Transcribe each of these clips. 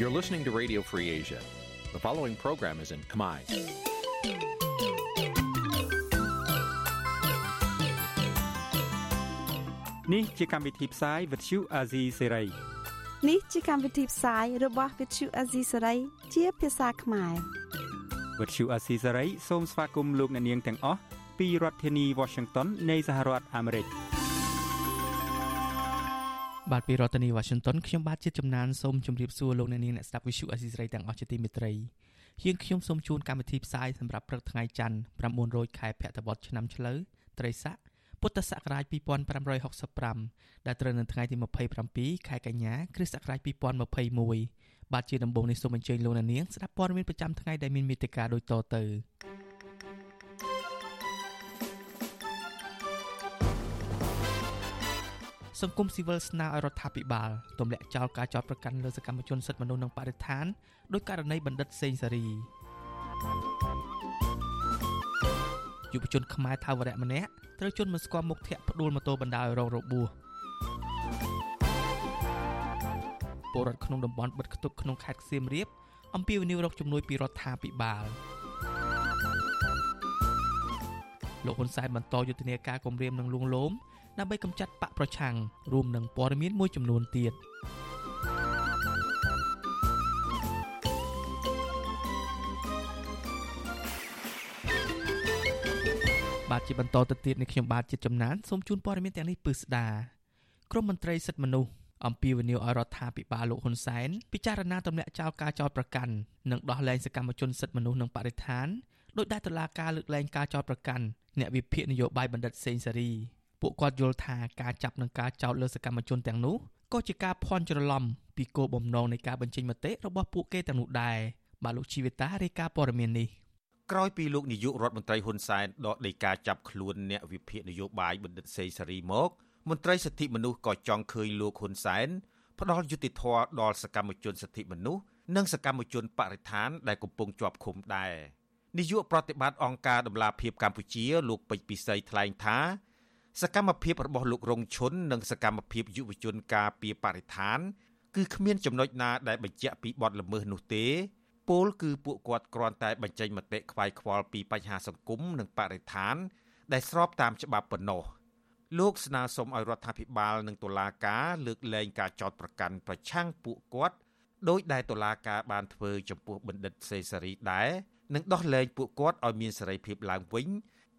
You're listening to Radio Free Asia. The following program is in Khmer. នេះជាកម្មវិធីផ្សាយ Vuthu Azizi Serai នេះជាកម្មវិធីផ្សាយរបស់ Vuthu Azizi Serai ជាភាសាខ្មែរ Vuthu Azizi Serai សូមស្វាគមន៍លោកអ្នកនាងទាំងអស់ពីរដ្ឋធានី Washington នៃសហរដ្ឋអាមេរិក បាទពីរដ្ឋធានី Washington ខ្ញុំបាទជាចំណានសូមជម្រាបសួរលោកអ្នកនាងអ្នកស្ដាប់ Vuthu Azizi Serai ទាំងអស់ជាទីមេត្រីជាងខ្ញុំសូមជូនកម្មវិធីផ្សាយសម្រាប់ព្រឹកថ្ងៃច័ន្ទ900ខែភទ្របទឆ្នាំឆ្លូវត្រីស័កពុទ្ធសករាជ2565ដែលត្រូវនៅថ្ងៃទី27ខែកញ្ញាគ្រិស្តសករាជ2021បាទជាដំបូងនេះសូមអញ្ជើញលោកអ្នកនាងស្ដាប់ព័ត៌មានប្រចាំថ្ងៃដែលមានមេត្តាដូចតទៅ សង្គមស៊ីវិលស្នើឲ្យរដ្ឋាភិបាលទម្លាក់ចោលការចោទប្រកាន់លើសកម្មជនសិទ្ធិមនុស្សនិងបរិស្ថានដោយករណីបណ្ឌិតសេងសេរីយុវជនខ្មែរថាវរៈម្នាក់ត្រូវជន់មិនស្គាល់មុខធាក់ផ្ដួលម៉ូតូបណ្ដាលឲ្យរងរបួសពលរដ្ឋក្នុងតំបន់បិទគប់ក្នុងខេត្តសៀមរាបអំពាវនាវរកជំនួយពីរដ្ឋាភិបាលលោកហ៊ុនសែនបន្តយុទ្ធនាការគម្រាមនឹងលួងលោម ដើម្បីកម្ចាត់បកប្រឆាំងរួមនឹងព័ត៌មានមួយចំនួនទៀតបាទជាបន្តទៅទៀតនេះខ្ញុំបាទជាចំណានសូមជូនព័ត៌មានទាំងនេះពិស្ដាក្រមមន្ត្រីសិទ្ធិមនុស្សអំពីវិនិយោគឲ្យរដ្ឋាភិបាលលោកហ៊ុនសែនពិចារណាទម្លាក់ចោលការចោទប្រកាន់និងដោះលែងសកម្មជនសិទ្ធិមនុស្សនិងបរិស្ថានដោយដែលតុលាការលើកលែងការចោទប្រកាន់អ្នកវិភាគនយោបាយបណ្ឌិតសេងសេរី ពួកគាត់យល់ថាការចាប់និងការចោទលើសកម្មជនទាំងនោះក៏ជាការភ័ន្តច្រឡំពីគោលបំណងនៃការបញ្ចេញមតិរបស់ពួកគេទាំងនោះដែរបាទលោកជីវិតារាយការណ៍ព័ត៌មាននេះក្រោយពីលោកនាយករដ្ឋមន្ត្រីហ៊ុនសែនដកដីកាចាប់ខ្លួនអ្នកវិភាគនយោបាយបណ្ឌិតសេងសេរីមកមន្ត្រីសិទ្ធិមនុស្សក៏ចង់ឃើញលោកហ៊ុនសែនផ្ដល់យុត្តិធម៌ដល់សកម្មជនសិទ្ធិមនុស្សនិងសកម្មជនបរិស្ថានដែលកំពុងជាប់ឃុំដែរនាយកប្រតិបត្តិអង្គការដំឡាភិបកម្ពុជាលោកពេជ្រពិសីថ្លែងថា សកម្មភាពរបស់លោករងឈុននិងសកម្មភាពយុវជនការពីបរិស្ថាន គឺគ្មានចំណុចណាដែលបញ្ជាក់ពីបទល្មើសនោះទេពលគឺពួកគាត់គ្រាន់តែបញ្ចេញមតិខ្វាយខ្វល់ពីបញ្ហាសង្គមនិងបរិស្ថាន ដែលស្របតាមច្បាប់ប៉ុណ្ណោះលោកស្នើសុំឲ្យរដ្ឋាភិបាលនិងតុលាការលើកលែងការចោទប្រកាន់ប្រឆាំងពួកគាត់ដោយដែលតុលាការបានធ្វើចំពោះបណ្ឌិតសេសារីដែរនិងដោះលែងពួកគាត់ឲ្យមានសេរីភាពឡើងវិញ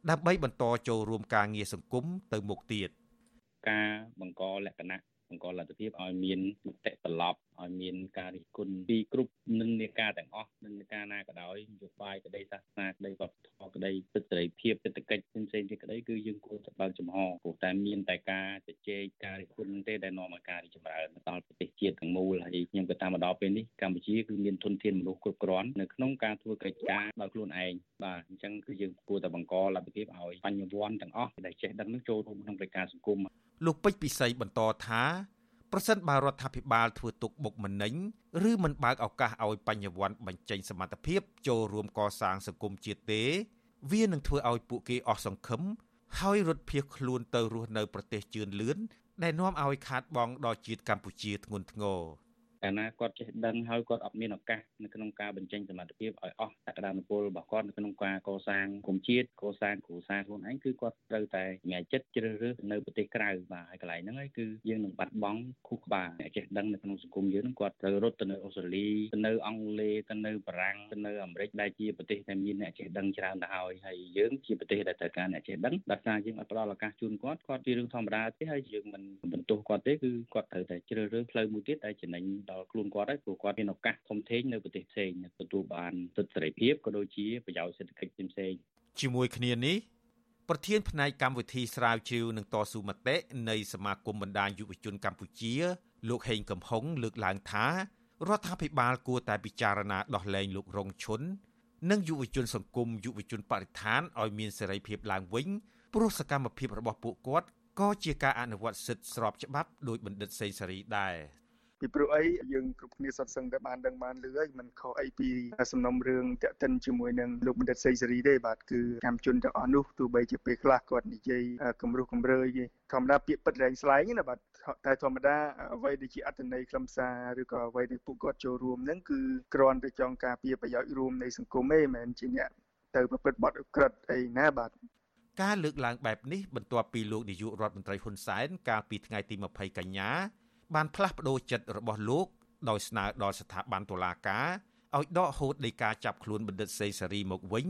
ដើម្បីបន្តចូលរួមការងារសង្គមទៅមុខទៀតការបង្កលក្ខណៈបង្កលទ្ធភាពឲ្យមានមតិត្រឡប់ឲ្យមានការរិះគន់ពីគ្រប់និន្នាការទាំងអស់និន្នាការណាក៏ដោយនយោបាយក្តីសាសនាក្តីវប្បធម៌ក្តីសិទ្ធិសេរីភាពសេដ្ឋកិច្ចផ្សេងៗទៀតក្តីគឺយើងគួរតែបើកចំហព្រោះតែមានតែការជជែកការរិះគន់ទេដែលនាំឲ្យការរីកចម្រើនដល់ប្រទេសជាតិទាំងមូលហើយខ្ញុំក៏តាមមកដល់ពេលនេះកម្ពុជាគឺមានធនធានមនុស្សគ្រប់គ្រាន់នៅក្នុងការធ្វើកិច្ចការដោយខ្លួនឯងបាទអញ្ចឹងគឺយើងគួរតែបង្កលទ្ធភាពឲ្យបញ្ញវន្តទាំងអស់ដែលចេះដឹងនឹងចូលរួមក្នុងកិច្ចការសង្គមលោកពេជ្រពិសីបន្តថា ប្រសិនបើរដ្ឋាភិបាលធ្វើទុកបុកម្នេញឬមិនបើកឱកាសឲ្យបញ្ញវន្តបញ្ចេញសមត្ថភាពចូលរួមកសាងសង្គមជាតិទេ វានឹងធ្វើឲ្យពួកគេអស់សង្ឃឹមហើយរត់ភៀសខ្លួនទៅរស់នៅប្រទេសជឿនលឿនដែលនាំឲ្យខាតបង់ដល់ជាតិកម្ពុជាធ្ងន់ធ្ងរ កាលណាគាត់ចេះដឹងហើយគាត់អត់មានឱកាសនៅក្នុងការបញ្ចេញសមត្ថភាពឲ្យអស់សក្តានុពលរបស់គាត់នៅក្នុងការកសាងគុំជាតិកសាងគ្រួសារខ្លួនឯងគឺគាត់ត្រូវតែញ៉ាំចិត្តជ្រើសរើសនៅប្រទេសក្រៅបាទហើយកន្លែងហ្នឹងហើយគឺយើងនឹងបាត់បង់ខុសក្បាលអ្នកចេះដឹងនៅក្នុងសង្គមយើងហ្នឹងគាត់ត្រូវរត់ទៅនៅអូស្ត្រាលីទៅនៅអង់គ្លេសទៅនៅបារាំងទៅនៅអាមេរិកដែលជាប្រទេសដែលមានអ្នកចេះដឹងច្រើនទៅហើយហើយយើងជាប្រទេសដែលត្រូវការអ្នកចេះដឹងដោយសារយើងអត់ផ្ដល់ឱកាសជូនគាត់គាត់ជារឿងធម្មតាទេហើយយើងមិនបន្ទោសគាត់ទេគឺគាត់ត្រូវតែជ្រើសរើសផ្លូវមួយទៀតដែលចំណេញដល់ខ្លួនគាត់ហើយព្រោះគាត់មានឱកាសធំធេងនៅប្រទេសផ្សេងទទួលបានសិទ្ធិសេរីភាពក៏ដូចជាប្រយោជន៍សេដ្ឋកិច្ចផ្សេងជាមួយគ្នានេះប្រធានផ្នែកកម្មវិធីស្រាវជ្រាវនិងតស៊ូមតិនៃសមាគមបណ្ដាញយុវជនកម្ពុជា លោកហេងកំហុងលើកឡើងថារដ្ឋាភិបាលគួរតែពិចារណាដោះលែងលោករងឈុននិងយុវជនសង្គមយុវជនបរិស្ថានឲ្យមានសេរីភាពឡើងវិញព្រោះសកម្មភាពរបស់ពួកគាត់ក៏ជាការអនុវត្តសិទ្ធិស្របច្បាប់ដោយបណ្ឌិតសេងសេរីដែរ ពីព្រោះអីយើងគ្រប់គ្នាសុទ្ធសឹងតែបានដឹងបានលឺហើយมันខុសអីពីសំណុំរឿងតាក់ទិនជាមួយនឹងលោកបណ្ឌិតសេងសេរីទេបាទគឺកម្មជនទាំងអស់នោះទោះបីជាពេលខ្លះគាត់និយាយគំរោះគំរើយធម្មតាពាក្យពិតរែងស្លែងណាបាទតែធម្មតាអ្វីដែលជាអត្តន័យខ្លឹមសារឬក៏អ្វីដែលពួកគាត់ចូលរួមហ្នឹងគឺគ្រាន់តែចង់ការពារប្រយោជន៍រួមនៃសង្គមទេមិនមែនជាអ្នកទៅប្រព្រឹត្តបទឧក្រិដ្ឋអីណាបាទការលើកឡើងបែបនេះបន្ទាប់ពីលោកនាយករដ្ឋមន្ត្រីហ៊ុនសែនកាលពីថ្ងៃទី20កញ្ញា បានផ្លាស់ប្តូរចិត្តរបស់លោកដោយស្នើដល់ស្ថាប័នតុលាការឲ្យដកហូតដីកាចាប់ខ្លួនបណ្ឌិតសេងសេរីមកវិញ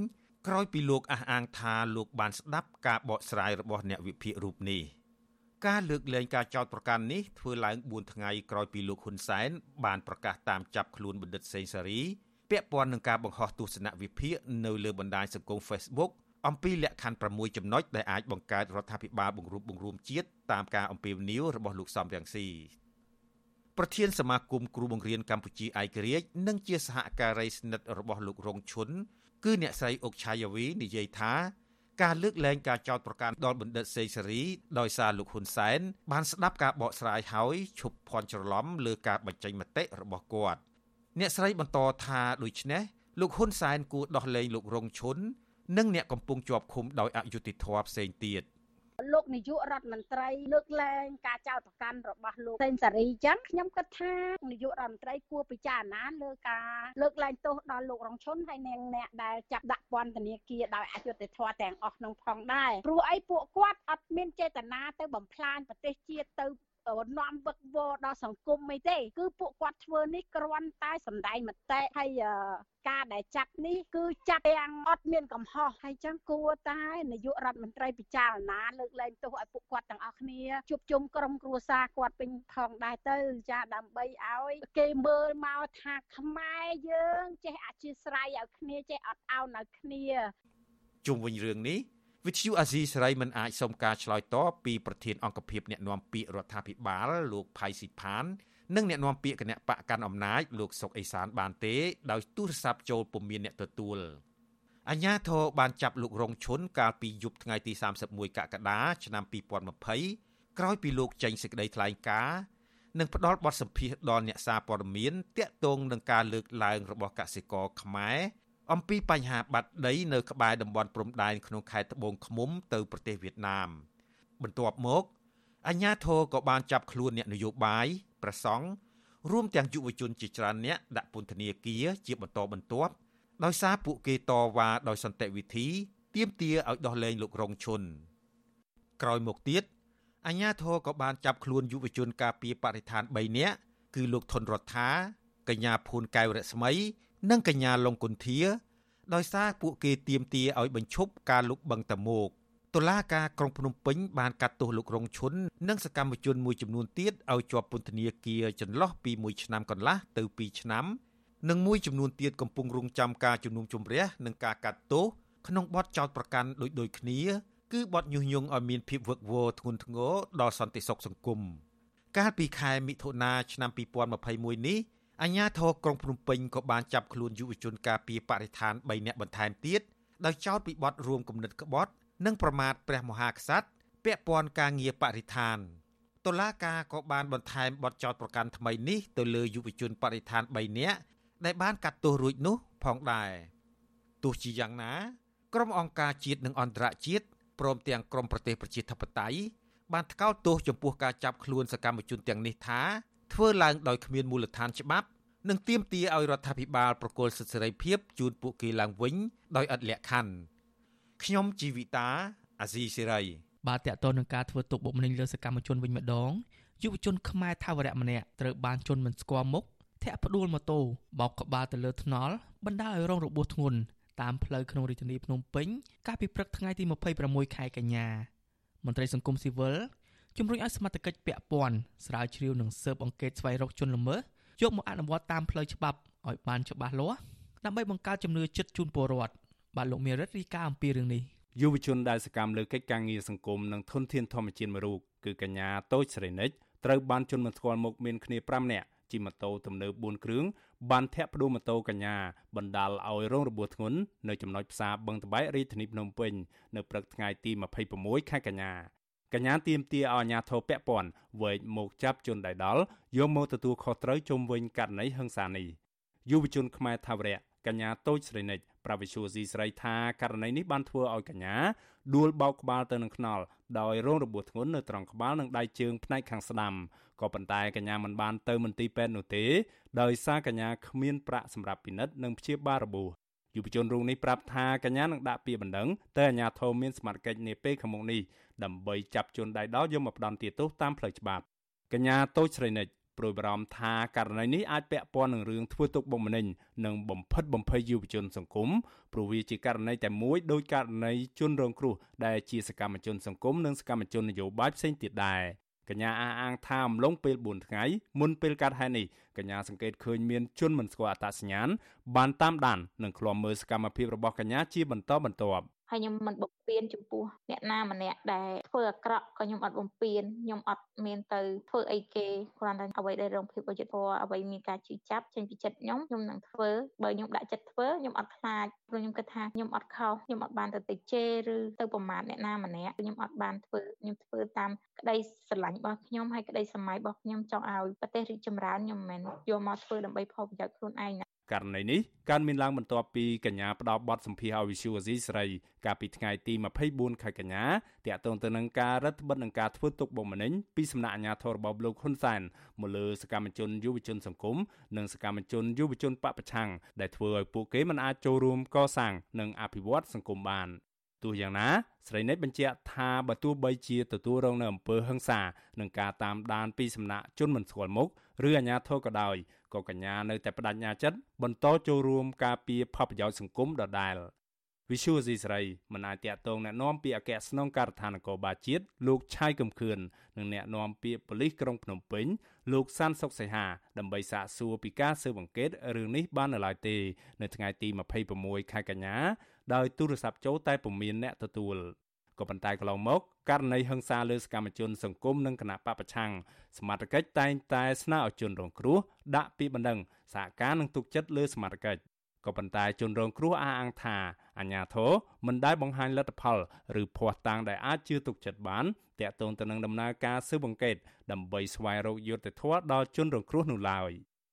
ក្រោយពីលោកអះអាងថាលោកបានស្ដាប់ការបកស្រាយរបស់អ្នកវិភាគរូបនេះការលើកលែងការចោទប្រកាន់នេះធ្វើឡើង4ថ្ងៃក្រោយពីលោកហ៊ុនសែនបានប្រកាសតាមចាប់ខ្លួនបណ្ឌិតសេងសេរីពាក់ព័ន្ធនឹងការបង្ហោះទស្សនវិភាគនៅលើបណ្ដាញសង្គម Facebook អំពីលក្ខខណ្ឌ6ចំណុចដែលអាចបង្កើតរដ្ឋាភិបាលបង្រួបបង្រួមជាតិតាមការអំពាវនាវរបស់លោកសំរងស៊ី ប្រធានសមាគមគ្រូបង្រៀនកម្ពុជាឯករាជ្យនិងជាសហការីស្និទ្ធរបស់លោករងឈុនគឺអ្នកស្រីអុកឆាយាវីនិយាយថាការលើកលែងការចោទប្រកាន់ដល់បណ្ឌិតសេងសេរីដោយសារលោកហ៊ុនសែនបានស្ដាប់ការបកស្រាយហើយឈប់ភ័ន្តច្រឡំលើការបញ្ចេញមតិរបស់គាត់អ្នកស្រីបន្តថាដូច្នេះលោកហ៊ុនសែនគួរដោះលែងលោករងឈុននិងអ្នកកំពុងជាប់ឃុំដោយអយុត្តិធម៌ផ្សេងទៀត លោកនាយករដ្ឋមន្ត្រីលើកលែងការចោទប្រកាន់របស់លោកសេនសារីចឹងខ្ញុំគិតថានាយករដ្ឋមន្ត្រីគួរពិចារណាលើការលើកលែងទោសដល់លោករងឈុនហើយនិងអ្នកដែលចាប់ដាក់ពន្ធនាគារដោយអយុត្តិធម៌ទាំងអស់ក្នុងផងដែរព្រោះអីពួកគាត់អត់មានចេតនាទៅបំផ្លាញប្រទេសជាតិទៅ នាំវឹកវរដល់សង្គមអីទេ គឺពួកគាត់ធ្វើនេះគ្រាន់តែសម្ដែងមតិហើយការដែលចាត់នេះគឺចាត់ទាំងអត់មានកំហុសហើយចឹងគួរតែនាយករដ្ឋមន្ត្រីពិចារណាលើកលែងទោសឲ្យពួកគាត់ទាំងអស់គ្នាជួបជុំក្រុមគ្រួសារគាត់ពេញផងដែរទៅចាដើម្បីឲ្យគេមើលមកថាខ្មែរយើងចេះអធិស្ឋានឲ្យគ្នាចេះអត់អោនឲ្យគ្នាជុំវិញរឿងនេះ វិទ្យុអាស៊ីសេរីមិនអាចសុំការឆ្លើយតបពីប្រធានអង្គភិបអ្នកណែនាំពាក្យរដ្ឋាភិបាលលោកផៃស៊ីផាននិងអ្នកនាំពាក្យគណៈបកកាន់អំណាចលោកសុកអេសានបានទេដោយទូរស័ព្ទចូលពុំមានអ្នកទទួលអញ្ញាធរបានចាប់លោករងឈុនកាលពីយប់ថ្ងៃទី31កក្កដាឆ្នាំ2020ក្រោយពីលោកចេញសេចក្តីថ្លែងការណ៍និងផ្ដល់បទសម្ភាសន៍ដល់អ្នកសារព័ត៌មានទាក់ទងនឹងការលើកឡើងរបស់កសិករខ្មែរ អំពីបញ្ហាបាត់ដីនៅក្បែរតំបន់ព្រំដែនក្នុងខេត្តត្បូងឃ្មុំទៅប្រទេសវៀតណាម បន្ទាប់មកអញ្ញាធរក៏បានចាប់ខ្លួនអ្នកនយោបាយប្រសង់រួមទាំងយុវជនជាច្រើនអ្នកដាក់ពន្ធនាគារជាបន្តបន្ទាប់ដោយសារពួកគេតវ៉ាដោយសន្តិវិធីទាមទារឲ្យដោះលែងលោករងឈុនក្រោយមកទៀតអញ្ញាធរក៏បានចាប់ខ្លួនយុវជនការពារបរិស្ថាន3នាក់គឺលោកថនរដ្ឋាកញ្ញាភួនកែវរស្មី និងកញ្ញាលងគុន្ធា ដោយសារពួកគេទាមទារឲ្យបញ្ឈប់ការលុបបង្តមោកតុលាការក្រុងភ្នំពេញបានកាត់ទោសលោករងឈុននិងសកម្មជនមួយចំនួនទៀតឲ្យជាប់ពន្ធនាគារចន្លោះពី1ឆ្នាំកន្លះទៅ2ឆ្នាំនិងមួយចំនួនទៀតកំពុងរងចាំការជំនុំជម្រះនិងការកាត់ទោសក្នុងបទចោទប្រកាន់ដូចដូចគ្នាគឺបទញុះញង់ឲ្យមានភាពវឹកវរធ្ងន់ធ្ងរដល់សន្តិសុខសង្គមកាលពីខែមិថុនាឆ្នាំ2021នេះ អាជ្ញាធរក្រុងភ្នំពេញក៏បានចាប់ខ្លួនយុវជនការពារបរិស្ថាន3នាក់បន្ថែមទៀតដោយចោទពីបទរួមគំនិតក្បត់និងប្រមាថព្រះមហាក្សត្រពាក់ព័ន្ធការងារបរិស្ថានតុលាការក៏បានបន្ថែមបទចោទប្រកាន់ថ្មីនេះទៅលើយុវជនបរិស្ថាន3នាក់ដែលបានកាត់ទោសរួចនោះផងដែរទោះជាយ៉ាងណាក្រុមអង្គការជាតិនិងអន្តរជាតិព្រមទាំងក្រុមប្រទេសប្រជាធិបតេយ្យបានថ្កោលទោសចំពោះការចាប់ខ្លួនសកម្មជនទាំងនេះថា ធ្វើឡើងដោយគ្មានមូលដ្ឋានច្បាប់និងទាមទារឲ្យរដ្ឋាភិបាលប្រគល់សិទ្ធិសេរីភាពជូនពួកគេឡើងវិញដោយឥតលក្ខខណ្ឌខ្ញុំជីវិតាអាស៊ីសេរីបាទតកតនឹងការធ្វើទុកបុកម្នេញលើសកម្មជនវិញម្ដងយុវជនខ្មែរថាវរៈម្នាក់ត្រូវបានជន់មិនស្គាល់មុខធាក់ផ្ដួលម៉ូតូបោកក្បាលទៅលើថ្នល់បណ្ដាលឲ្យរងរបួសធ្ងន់តាមផ្លូវក្នុងរាជធានីភ្នំពេញកាលពីព្រឹកថ្ងៃទី26ខែកញ្ញាមន្ត្រីសង្គមស៊ីវិល ជំរុញឲ្យសមត្ថកិច្ចពាក់ព័ន្ធស្រាវជ្រាវនិងស៊ើបអង្កេតស្វែងរកជនល្មើសយកមកអនុវត្តតាមផ្លូវច្បាប់ឲ្យបានច្បាស់លាស់ដើម្បីបង្កើតជំនឿចិត្តជូនពលរដ្ឋបាទលោកមេរិតរីកាអំពីរឿងនេះយុវជនដែលសកម្មលើកិច្ចការងារសង្គមនិងធនធានធម្មជាតិមួយរូបគឺកញ្ញាតូចស្រីនិចត្រូវបានជន់មិនស្គាល់មុខមានគ្នា5នាក់ជិះម៉ូតូទំនើប4គ្រឿងបានធាក់ផ្ដួលម៉ូតូកញ្ញាបណ្ដាលឲ្យរងរបួសធ្ងន់នៅចំណុចផ្សារបឹងត្បែករាជធានីភ្នំពេញនៅព្រឹកថ្ងៃទី26ខែកញ្ញា កញ្ញាទៀមទាឲ្យអាជ្ញាធរពាក់ព័ន្ធវែកមកចាប់ជនដៃដល់យកមកទទួលខុសត្រូវជុំវិញករណីហិង្សានេះយុវជនខ្មែរថាវរៈកញ្ញាតូចស្រីនិចប្រវិសុយស៊ីស្រីថាករណីនេះបានធ្វើឲ្យកញ្ញាដួលបោកក្បាលទៅនឹងខ្នល់ដោយរងរបួសធ្ងន់នៅត្រង់ក្បាលនិងដៃជើងផ្នែកខាងស្ដាំក៏ប៉ុន្តែកញ្ញាមិនបានទៅមន្ទីរពេទ្យនោះទេដោយសារកញ្ញាគ្មានប្រាក់សម្រាប់ពិនិត្យនិងព្យាបាលរបួស យុវជនរូបនេះប្រាប់ថាកញ្ញានឹងដាក់ពាក្យបណ្ដឹងទៅអាជ្ញាធរមានសមត្ថកិច្ចនាពេលខាងមុខនេះដើម្បីចាប់ជនដៃដល់យកមកផ្ដន្ទាទោសតាមផ្លូវច្បាប់កញ្ញាតូចស្រីនិចព្រួយបារម្ភថាករណីនេះអាចពាក់ព័ន្ធនឹងរឿងធ្វើទុកបុកម្នេញនិងបំផិតបំភ័យយុវជនសង្គមព្រោះវាជាករណីតែមួយដោយករណីជនរងគ្រោះដែលជាសកម្មជនសង្គមនិងសកម្មជននយោបាយផ្សេងទៀតដែរ កញ្ញាអះអាងថាអំឡុងពេល4ថ្ងៃមុនពេលកើតហេតុនេះកញ្ញាសង្កេតឃើញមានជនមិនស្គាល់អត្តសញ្ញាណបានតាមដាននិងឃ្លាំមើលសកម្មភាពរបស់កញ្ញាជាបន្តបន្ទាប់ ហើយខ្ញុំមិនបំពេញចំពោះអ្នកណាម្នាក់ដែលធ្វើអាក្រក់ក៏ខ្ញុំអត់បំពេញខ្ញុំអត់មានទៅធ្វើអីគេគ្រាន់តែអ្វីដែលរងភាពអយុត្តិធម៌អ្វីមានការជឿចាប់ចេញពីចិត្តខ្ញុំខ្ញុំនឹងធ្វើបើខ្ញុំដាក់ចិត្តធ្វើខ្ញុំអត់ខ្លាចព្រោះខ្ញុំគិតថាខ្ញុំអត់ខុសខ្ញុំអត់បានទៅទៅជេរឬទៅប្រមាថអ្នកណាម្នាក់ខ្ញុំអត់បានធ្វើខ្ញុំធ្វើតាមក្តីស្រឡាញ់របស់ខ្ញុំហើយក្តីសម័យរបស់ខ្ញុំចង់ឲ្យប្រទេសរីកចម្រើនខ្ញុំមិនមែនយកមកធ្វើដើម្បីផលប្រយោជន៍ខ្លួនឯងណា ករណីនេះកើតមានឡើងបន្ទាប់ពីកញ្ញាផ្ដោតបទសម្ភាសឲ្យវិសុវអាស៊ីស្រីកាលពីថ្ងៃទី24ខែកញ្ញាតាក់ទងទៅនឹងការរដ្ឋបិទនឹងការធ្វើទុកបុកម្នេញពីសំណាក់អាជ្ញាធររបស់លោកហ៊ុនសែនមកលើសកម្មជនយុវជនសង្គមនិងសកម្មជនយុវជនបពប្រឆាំងដែលធ្វើឲ្យពួកគេមិនអាចចូលរួមកសាងនិងអភិវឌ្ឍសង្គមបានទោះយ៉ាងណាស្រីនិតបញ្ជាក់ថាបើទោះបីជាទទួលរងនៅអំពើហិង្សានិងការតាមដានពីសំណាក់ជនមិនស្គាល់មុខឬអាជ្ញាធរក៏ដោយ ក៏កញ្ញានៅតែបដិញ្ញាចិត្តបន្តចូលរួមការពារផលប្រយោជន៍សង្គមដដែលវិសុយអ៊ីស្រាអែលមិនអាចតាក់ទងណែនាំពីអគ្គស្នងការដ្ឋាននគរបាលជាតិលោកឆៃកំខឿននិងណែនាំពីប៉ូលីសក្រុងភ្នំពេញលោកសានសុកសីហាដើម្បីសាកសួរពីការស៊ើបអង្កេតរឿងនេះបាននៅឡើយទេនៅថ្ងៃទី26ខែកញ្ញាដោយទូរស័ព្ទចូលតែពុំមានអ្នកទទួលក៏ប៉ុន្តែកន្លងមក ករណីហិង្សាលើសកម្មជនសង្គមនិងគណៈបពប្រឆាំងសមត្ថកិច្ចតែងតែស្នើឲ្យជនរងគ្រោះដាក់ពីបណ្ដឹងសហការនឹងទុកចិត្តលើសមត្ថកិច្ចក៏ប៉ុន្តែជនរងគ្រោះអះអាងថាអាញាធរមិនដែលបង្ហាញលទ្ធផលឬភ័ស្តុតាងដែលអាចជឿទុកចិត្តបានតាក់ទងទៅនឹងដំណើរការស៊ើបអង្កេតដើម្បីស្វែងរកយុត្តិធម៌ដល់ជនរងគ្រោះនោះឡើយ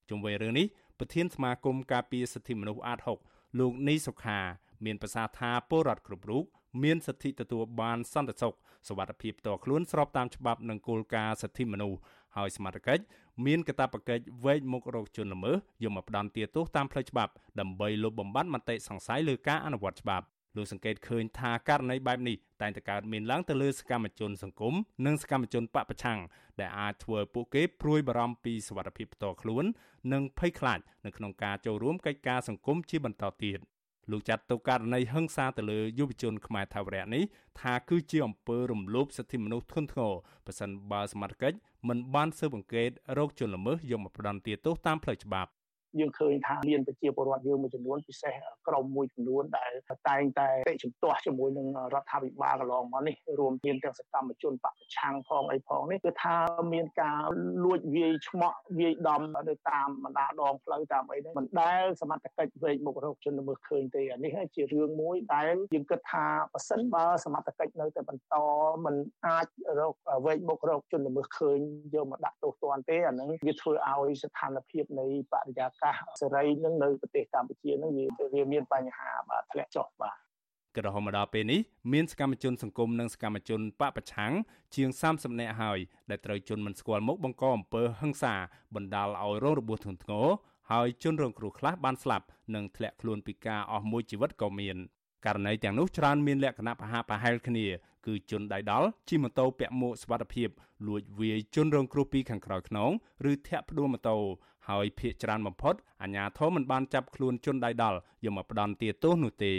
ជុំវិញរឿងនេះប្រធានសមាគមការពារសិទ្ធិមនុស្សអាត6លោកនីសុខា មានប្រសាសន៍ថាពលរដ្ឋគ្រប់រូប មានសិទ្ធិទទួលបានសន្តិសុខសុវត្ថិភាពផ្ទាល់ខ្លួនស្របតាមច្បាប់និងគោលការណ៍សិទ្ធិមនុស្សហើយសមត្ថកិច្ចមានកាតព្វកិច្ចវែកមុខរកជនល្មើសយកមកផ្ដន្ទាទោសតាមផ្លូវច្បាប់ដើម្បីលុបបំបាត់មតិសង្ស័យលើការអនុវត្តច្បាប់លោកសង្កេតឃើញថាករណីបែបនេះតែងតែកើតមានឡើងទៅលើសកម្មជនសង្គមនិងសកម្មជនបពប្រឆាំងដែលអាចធ្វើឲ្យពួកគេព្រួយបារម្ភពីសុវត្ថិភាពផ្ទាល់ខ្លួន និងភ័យខ្លាចនៅក្នុងការចូលរួមកិច្ចការសង្គមជាបន្តទៀត លោកចាត់ទុកករណីហិង្សាទៅលើយុវជនខ្មែរថាវរៈនេះថាគឺជាអំពើរំលោភសិទ្ធិមនុស្សធ្ងន់ធ្ងរប្រសិនបើសមត្ថកិច្ចមិនបានស៊ើបអង្កេតរោគជនល្មើសយកមកផ្ដន្ទាទោសតាមផ្លូវច្បាប់ យើងឃើញថាមានប្រជាពលរដ្ឋយើងមួយចំនួនពិសេសក្រុមមួយចំនួនដែលតែងតែតិជំទាស់ជាមួយនឹងរដ្ឋាភិបាលកន្លងមកនេះរួមមានទាំងសកម្មជនបពប្រឆាំងផងអីផងនេះគឺថាមានការលួចវាយឆ្មក់វាយដំទៅតាមបណ្ដាដងផ្លូវតាមអីហ្នឹងមិនដែលសមត្ថកិច្ចវេកមុខរកជនល្មើសឃើញទេអានេះជារឿងមួយដែលយើងគិតថាប៉ះសិនបើសមត្ថកិច្ចនៅតែបន្តមិនអាចរកវេកមុខរកជនល្មើសឃើញយកមកដាក់ទោសទណ្ឌទេអាហ្នឹងវាធ្វើឲ្យស្ថានភាពនៃបរិយាកាសសេរីនឹងនៅប្រទេសកម្ពុជានឹងវាមានបញ្ហាបាទធ្លាក់ចុះបាទក៏រហូតមកដល់ពេលនេះមានសកម្មជនសង្គមនិងសកម្មជនបពប្រឆាំងជាង30នាក់ហើយដែលត្រូវជន់មិនស្គាល់មុខបង្កអំពើហិង្សាបណ្ដាលឲ្យរងរបួសធ្ងន់ធ្ងរហើយជនរងគ្រោះខ្លះបានស្លាប់និងធ្លាក់ខ្លួនពីការអស់មួយជីវិតក៏មាន ករណីទាំងនោះច្រើនមានលក្ខណៈប្រហាក់ប្រហែលគ្នាគឺជនដៃដល់ជិះម៉ូតូពាក់មួកសុវត្ថិភាពលួចវាយជនរងគ្រោះពីខាងក្រោយខ្នងឬធាក់ផ្ដួលម៉ូតូហើយភ ieck ច្រើនបំផុតអាជ្ញាធរមិនបានចាប់ខ្លួនជនដៃដល់យកមកផ្ដន់ទាទោសនោះទេ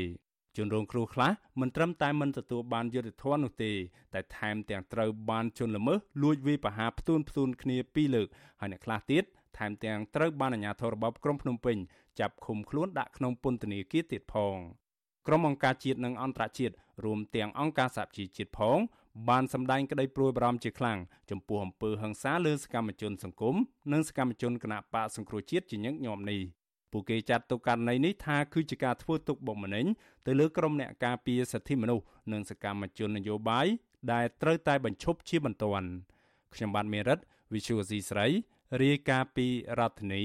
ជនរងគ្រោះខ្លះមិនត្រឹមតែមិនទទួលបានយុត្តិធម៌នោះទេតែថែមទាំងត្រូវបានជនល្មើសលួចវាយប្រហារផ្ទួនផ្ទួនគ្នាពីរលើកហើយអ្នកខ្លះទៀតថែមទាំងត្រូវបានអាជ្ញាធររបបក្រុងភ្នំពេញចាប់ឃុំខ្លួនដាក់ក្នុងពន្ធនាគារទៀតផង ក្រុមអង្គការជាតិនិងអន្តរជាតិរួមទាំងអង្គការសហជីវជាតិផង បានសម្ដែងក្តីព្រួយបារម្ភជាខ្លាំងចំពោះអំពើហិង្សាលើសកម្មជនសង្គមនិងសកម្មជនគណបកសង្គ្រោះជាតិជាញឹកញាប់នេះពួកគេចាត់ទុកករណីនេះថាគឺជាការធ្វើទុកបុកម្នេញទៅលើក្រុមអ្នកការពារសិទ្ធិមនុស្សនិងសកម្មជននយោបាយដែលត្រូវតែបញ្ឈប់ជាបន្ទាន់ខ្ញុំបាទមេរិត Visual C ស្រីរាយការណ៍ពីរដ្ឋធានី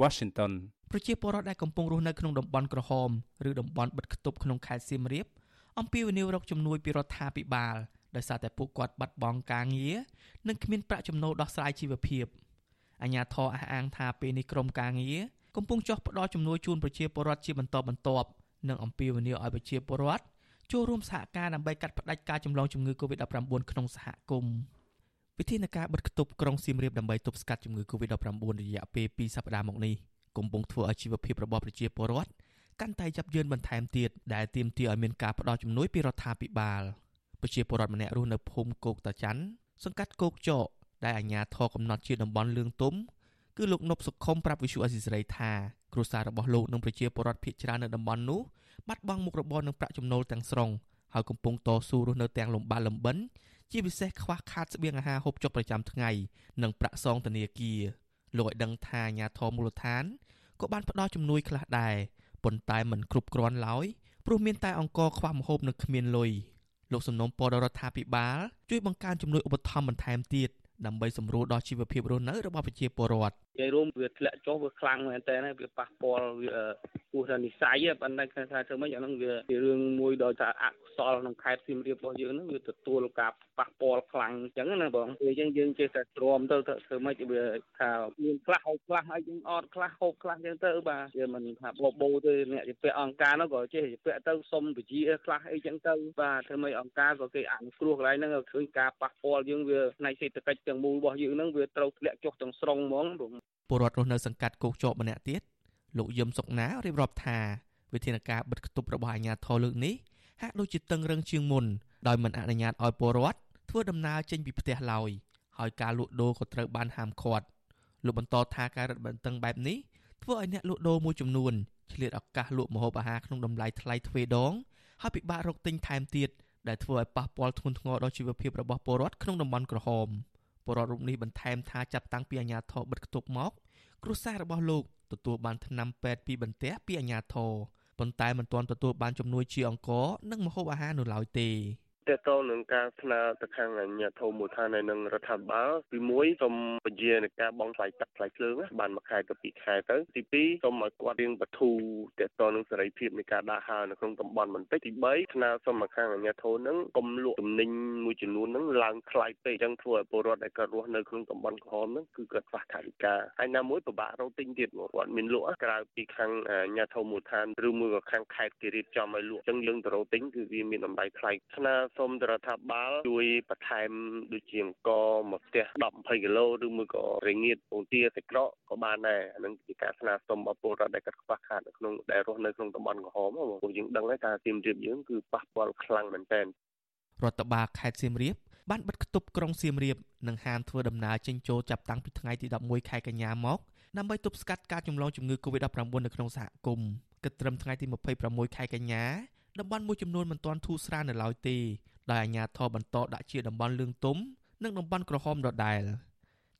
Washington ប្រជាពលរដ្ឋដែលកំពុងរស់នៅក្នុងតំបន់ក្រហមឬតំបន់បិទគប់ក្នុងខេត្តសៀមរាបអំពាវនាវរកជំនួយពីរដ្ឋាភិបាលដោយសារតែពួកគាត់បាត់បង់ការងារនិងគ្មានប្រាក់ចំណូលដោះស្រាយជីវភាពអាជ្ញាធរអះអាងថាពេលនេះក្រមការងារកំពុងចោះផ្ដល់ជំនួយជូនប្រជាពលរដ្ឋជាបន្តបន្ទាប់និងអំពាវនាវឲ្យប្រជាពលរដ្ឋចូលរួមសហការដើម្បីកាត់ផ្តាច់ការចម្លងជំងឺ Covid-19 ក្នុងសហគមន៍វិធានការបិទគប់ក្រុងសៀមរាបដើម្បីទប់ស្កាត់ជំងឺ Covid-19 រយៈពេល2សប្តាហ៍មកនេះ កំពុងធ្វើឲ្យជីវភាពរបស់ប្រជាពលរដ្ឋកាន់តែយ៉ាប់យ៉ឺនបន្ថែមទៀតដែលទាមទារឲ្យមានការផ្ដល់ជំនួយពីរដ្ឋាភិបាលប្រជាពលរដ្ឋម្នាក់រស់នៅភូមិគោកតាច័ន្ទសង្កាត់គោកចកដែលអាជ្ញាធរកំណត់ជាតំបន់លឿងទុំគឺលោកនប់សុខុមប្រាប់វិសុអេស៊ីសរ៉ៃថាគ្រួសាររបស់លោកនិងប្រជាពលរដ្ឋភៀសច្រើននៅតំបន់នោះបាត់បង់មុខរបរនិងប្រាក់ចំណូលទាំងស្រុងហើយកំពុងតស៊ូរស់នៅទាំងលំបាកលំបិនជាពិសេសខ្វះខាតស្បៀងអាហារហូបចុកប្រចាំថ្ងៃនិងប្រាក់សងធនាគារ លោកឲ្យដឹងថាអាញាធរមូលដ្ឋានក៏បានផ្ដល់ជំនួយខ្លះដែរប៉ុន្តែមិនគ្រប់គ្រាន់ឡើយព្រោះមានតែអង្គខ្វះម្ហូបនិងគ្មានលុយលោកសំណុំពររដ្ឋាភិបាលជួយបង្កើនជំនួយឧបត្ថម្ភបន្ថែមទៀតដើម្បីសម្រួលដល់ជីវភាពរស់នៅរបស់ប្រជាពលរដ្ឋ និយាយរួមវាធ្លាក់ចុះវាខ្លាំងមែនតើវាប៉ះពាល់វាគោះថានិស័យប៉ុន្តែថាធ្វើម៉េចអាហ្នឹងវាជារឿងមួយដោយថាអកុសលក្នុងខេត្តសៀមរាបរបស់យើងហ្នឹងវាទទួលការប៉ះពាល់ខ្លាំងអញ្ចឹងណាបងពេលអញ្ចឹងយើងចេះតែទ្រាំទៅធ្វើម៉េចវាថាមានខ្លះហូបខ្លះហើយយើងអត់ខ្លះហូបខ្លះអញ្ចឹងទៅបាទវាមិនថាបបោទេអ្នកជាពាក់អង្គការនោះក៏ចេះជាពាក់ទៅសុំពជាខ្លះអីចឹងទៅបាទធ្វើម៉េចអង្គការក៏គេអនុគ្រោះកន្លែងហ្នឹងឃើញការប៉ះពាល់យើងវាផ្នែកសេដ្ឋកិច្ចទាំងមូលរបស់យើងហ្នឹងវាត្រូវធ្លាក់ចុះទាំងស្រុងហ្មង ពលរដ្ឋរស់នៅសង្កាត់គោកចកម្នាក់ទៀតលោកយឹមសុកណារៀបរាប់ថាវិធានការបិទគប់របស់អាជ្ញាធរលើកនេះហាក់ដូចជាតឹងរឹងជាងមុនដោយមិនអនុញ្ញាតឲ្យពលរដ្ឋធ្វើដំណើរចេញពីផ្ទះឡើយហើយការលក់ដូរក៏ត្រូវបានហាមឃាត់លោកបន្តថាការរឹតបន្តឹងបែបនេះធ្វើឲ្យអ្នកលក់ដូរមួយចំនួនឆ្លៀតឱកាសលក់ម្ហូបអាហារក្នុងតម្លៃថ្លៃទ្វេដងហើយពិបាករកទិញថែមទៀតដែលធ្វើឲ្យប៉ះពាល់ធ្ងន់ធ្ងរដល់ជីវភាពរបស់ពលរដ្ឋក្នុងតំបន់ក្រហម ពលរដ្ឋរូបនេះបន្ថែមថាចាប់តាំងពីអាញាធរបិទគប់មក គ្រួសាររបស់លោកទទួលបានថ្នាំពេទ្យពីបន្ទះពីអាជ្ញាធរប៉ុន្តែមិនទាន់ទទួលបានជំនួយជាអង្គនិងម្ហូបអាហារនៅឡើយទេ តើតើនឹងការស្នើទៅខាងអាជ្ញាធរមូលដ្ឋានហើយនឹងរដ្ឋាភិបាលទី1សូមពជានៃការបងថ្លៃទឹកថ្លៃភ្លើងបានមួយខែទៅពីរខែទៅទី2សូមឲ្យគាត់រៀងបធូរតើតើនឹងសេរីភាពនៃការដាក់ហើរនៅក្នុងតំបន់បន្តិចទី3ស្នើសូមមកខាងអាជ្ញាធរនឹងកុំលក់ទំនិញមួយចំនួននឹងឡើងថ្លៃពេកអញ្ចឹងធ្វើឲ្យពលរដ្ឋដែលគាត់រស់នៅក្នុងតំបន់ក្រហមនឹងគឺគាត់ខ្វះថវិកាហើយណាមួយពិបាករកទិញទៀតមកគាត់មានលក់ក្រៅពីខាងអាជ្ញាធរមូលដ្ឋានឬមួយក៏ខាងខេត្តគេរៀបចំឲ្យលក់អញ្ចឹងយើងទៅរកទិញគឺវាមានតម្លៃថ្លៃស្នើសូមទៅរដ្ឋាភិបាលជួយបន្ថែមដូចជាអង្គមកផ្ទះ10 20គីឡូឬមួយក៏រងៀតពងទាសាច់ក្រកក៏បានដែរអានឹងជាការស្នើសុំរបស់ពលរដ្ឋដែលកាត់ខ្វះខាតនៅក្នុងដែលរស់នៅក្នុងតំបន់ក្រហមពួកយើងដឹងហើយថាសៀមរាបយើងគឺប៉ះពាល់ខ្លាំងមែនទែនរដ្ឋបាលខេត្តសៀមរាបបានបិទគប់ក្រុងសៀមរាបនិងហាមធ្វើដំណើរចេញចូលចាប់តាំងពីថ្ងៃទី11ខែកញ្ញាមកដើម្បីទប់ស្កាត់ការចម្លងជំងឺ Covid-19 នៅក្នុងសហគមន៍គិតត្រឹមថ្ងៃទី26ខែកញ្ញា តំបន់មួយចំនួនមិនទាន់ធូរស្រាលនៅឡើយទេដោយអាជ្ញាធរបន្តដាក់ជាតំបន់លឿងទុំនិងតំបន់ក្រហមដដែល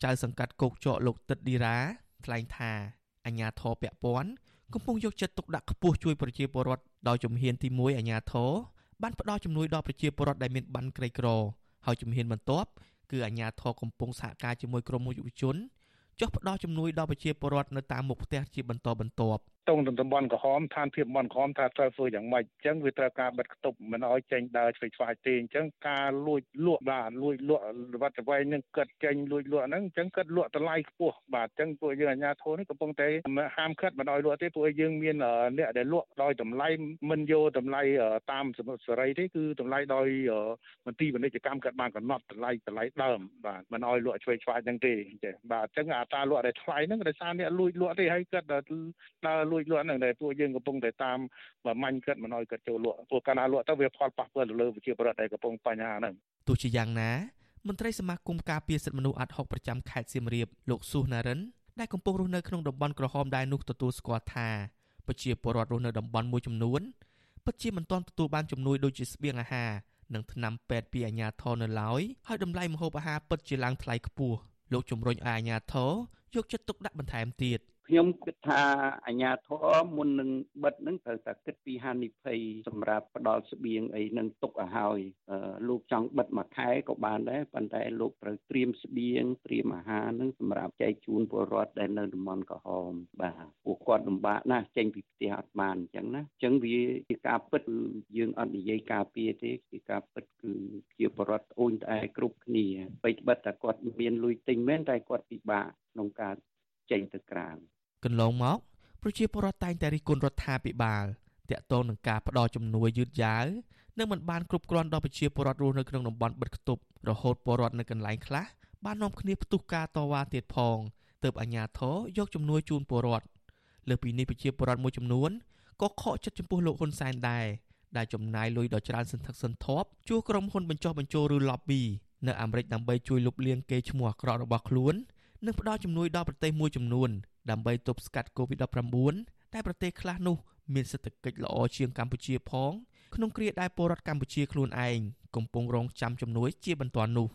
ចៅសង្កាត់គោកចកលោកទឹកឌីរ៉ាថ្លែងថាអាជ្ញាធរពាក់ព័ន្ធកំពុងយកចិត្តទុកដាក់ខ្ពស់ជួយប្រជាពលរដ្ឋដោយជំហានទី1អាជ្ញាធរបានផ្ដល់ជំនួយដល់ប្រជាពលរដ្ឋដែលមានបានក្រីក្រហើយជំហានបន្ទាប់គឺអាជ្ញាធរកំពុងសហការជាមួយក្រមយុវជនចុះផ្ដល់ជំនួយដល់ប្រជាពលរដ្ឋនៅតាមមុខផ្ទះជាបន្តបន្ទាប់ តងតំបន់ក្រហមឋានភាពតំបន់ក្រហមថាត្រូវធ្វើយ៉ាងម៉េចអញ្ចឹងវាត្រូវការបិទគប់មិនឲ្យចេញដើរឆ្វេងឆ្វាយទេអញ្ចឹងការលួចលក់បាទលួចលក់វត្តវែងនឹងកិតចេញលួចលក់ហ្នឹងអញ្ចឹងកិតលក់តម្លៃខ្ពស់បាទអញ្ចឹងពួកយើងអាជ្ញាធរនេះកំពុងតែហាមឃាត់មិនឲ្យលក់ទេពួកយើងមានអ្នកដែលលក់ដោយតម្លៃមិនយកតម្លៃតាមសមុទ្រសេរីទេគឺតម្លៃដោយមន្ទីរពាណិជ្ជកម្មគាត់បានកំណត់តម្លៃតម្លៃដើមបាទមិនឲ្យលក់ឆ្វេងឆ្វាយហ្នឹងទេចេះបាទអញ្ចឹងអាតាលក់ដែលថ្លៃហ្នឹងដោយសារអ្នកលួចលក់ទេហើយគាត់ដើរលួចលក់ហ្នឹងដែលពួកយើងកំពុងតែតាមបើមាញ់គាត់មិនឲ្យគាត់ចូលលក់ព្រោះកាលណាលក់ទៅវាផលប៉ះពាល់ទៅលើប្រជាពលរដ្ឋដែលកំពុងបញ្ហាហ្នឹងទោះជាយ៉ាងណាមន្ត្រីសមាគមការពារសិទ្ធិមនុស្សអាត់ហុកប្រចាំខេត្តសៀមរាបលោកស៊ូណារិនដែលកំពុងរស់នៅក្នុងតំបន់ក្រហមដែរនោះទទួលស្គាល់ថាប្រជាពលរដ្ឋរស់នៅតំបន់មួយចំនួនពិតជាមិនទាន់ទទួលបានជំនួយដូចជាស្បៀងអាហារនិងថ្នាំពេទ្យពីអាជ្ញាធរនៅឡើយហើយតម្លៃម្ហូបអាហារពិតជាឡើងថ្លៃខ្ពស់លោកជំរុញឲ្យអាជ្ញាធរយកចិត្តទុកដាក់បន្ថែមទៀតខ្ញុំគិតថាអាញាធរមុននឹងបិទនឹងត្រូវតែគិតពីហានិភ័យសម្រាប់ផ្ដល់ស្បៀងអីនឹងទុកឲ្យហើយលោកចង់បិទមួយខែក៏បានដែរប៉ុន្តែលោកត្រូវត្រៀមស្បៀងត្រៀមអាហារនឹងសម្រាប់ចែកជូនពលរដ្ឋដែលនៅតំបន់ក្រហមបាទពួកគាត់លំបាកណាស់ចេញពីផ្ទះអត់បានអញ្ចឹងណាអញ្ចឹងវាជាការពិតយើងអត់និយាយការពារទេជាការពិតគឺជាពលរដ្ឋអូនត្អែគ្រប់គ្នាបីត្បិតតែគាត់មានលុយទិញមែនតែគាត់ពិបាកក្នុងការចេញទៅក្រៅ កន្លងមកប្រជាពលរដ្ឋតែងតែរិះគន់រដ្ឋាភិបាលតាក់ទងនឹងការផ្ដល់ជំនួយយឺតយ៉ាវនិងមិនបានគ្រប់គ្រាន់ដល់ប្រជាពលរដ្ឋរស់នៅក្នុងតំបន់បិទគប់រហូតពលរដ្ឋនៅកន្លែងខ្លះបាននាំគ្នាផ្ទុះការតវ៉ាទៀតផងទើបអាជ្ញាធរយកជំនួយជូនពលរដ្ឋលើពីនេះប្រជាពលរដ្ឋមួយចំនួនក៏ខកចិត្តចំពោះលោកហ៊ុនសែនដែរដែលចំណាយលុយដ៏ច្រើនសន្ធឹកសន្ធាប់ជួក្រុមហ៊ុនបញ្ចុះបញ្ចូលឬ lobby នៅអាមេរិកដើម្បីជួយលុបលាងកេរ្តិ៍ឈ្មោះអាក្រក់របស់ខ្លួននិងផ្ដល់ជំនួយដល់ប្រទេសមួយចំនួន ដើម្បីទប់ស្កាត់ COVID-19 តែប្រទេសខ្លះនោះមានសេដ្ឋកិច្ចល្អជាងកម្ពុជាផងក្នុងគ្រាដែលពលរដ្ឋកម្ពុជាខ្លួនឯងកំពុងរងចាំជំនួយជាបន្ទាន់នោះ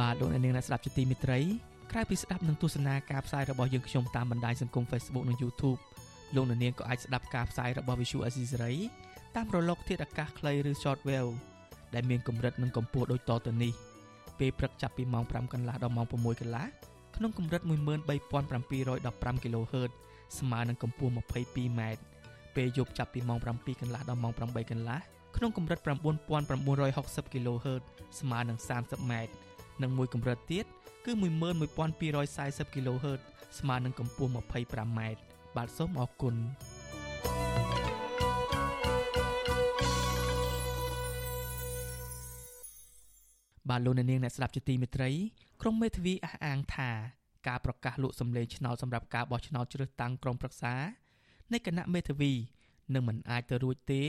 បាទលោកអ្នកនាងអ្នកស្ដាប់ជាទីមេត្រីក្រៅពីស្ដាប់និងទស្សនាការផ្សាយរបស់យើងខ្ញុំតាមបណ្ដាញសង្គម Facebook និង YouTube លោកអ្នកនាងក៏អាចស្ដាប់ការផ្សាយរបស់ Visual Assisary តាមរលក ធាតុអាកាសខ្លីឬ Shortwave ដែលមានកម្រិតនិងកម្ពស់ដូចតទៅនេះពេលព្រឹកចាប់ពីម៉ោង5កន្លះដល់ម៉ោង6កន្លះក្នុងកម្រិត13715 kHz ស្មើនឹងកម្ពស់ 22m ពេលយប់ចាប់ពីម៉ោង7កន្លះដល់ម៉ោង8កន្លះក្នុងកម្រិត9960 kHz ស្មើនឹង 30m និងមួយកម្រិតទៀតគឺ11240 kHz ស្មើនឹងកម្ពស់ 25m បាទសូមអរគុណបាទលោកអ្នកនាងអ្នកស្ដាប់ជាទីមេត្រីក្រុមមេធាវីអះអាងថាការប្រកាសលក់សម្លេងឆ្នោតសម្រាប់ការបោះឆ្នោតជ្រើសតាំងក្រុមប្រឹក្សានៃគណៈមេធាវីនឹងមិនអាចទៅរួចទេ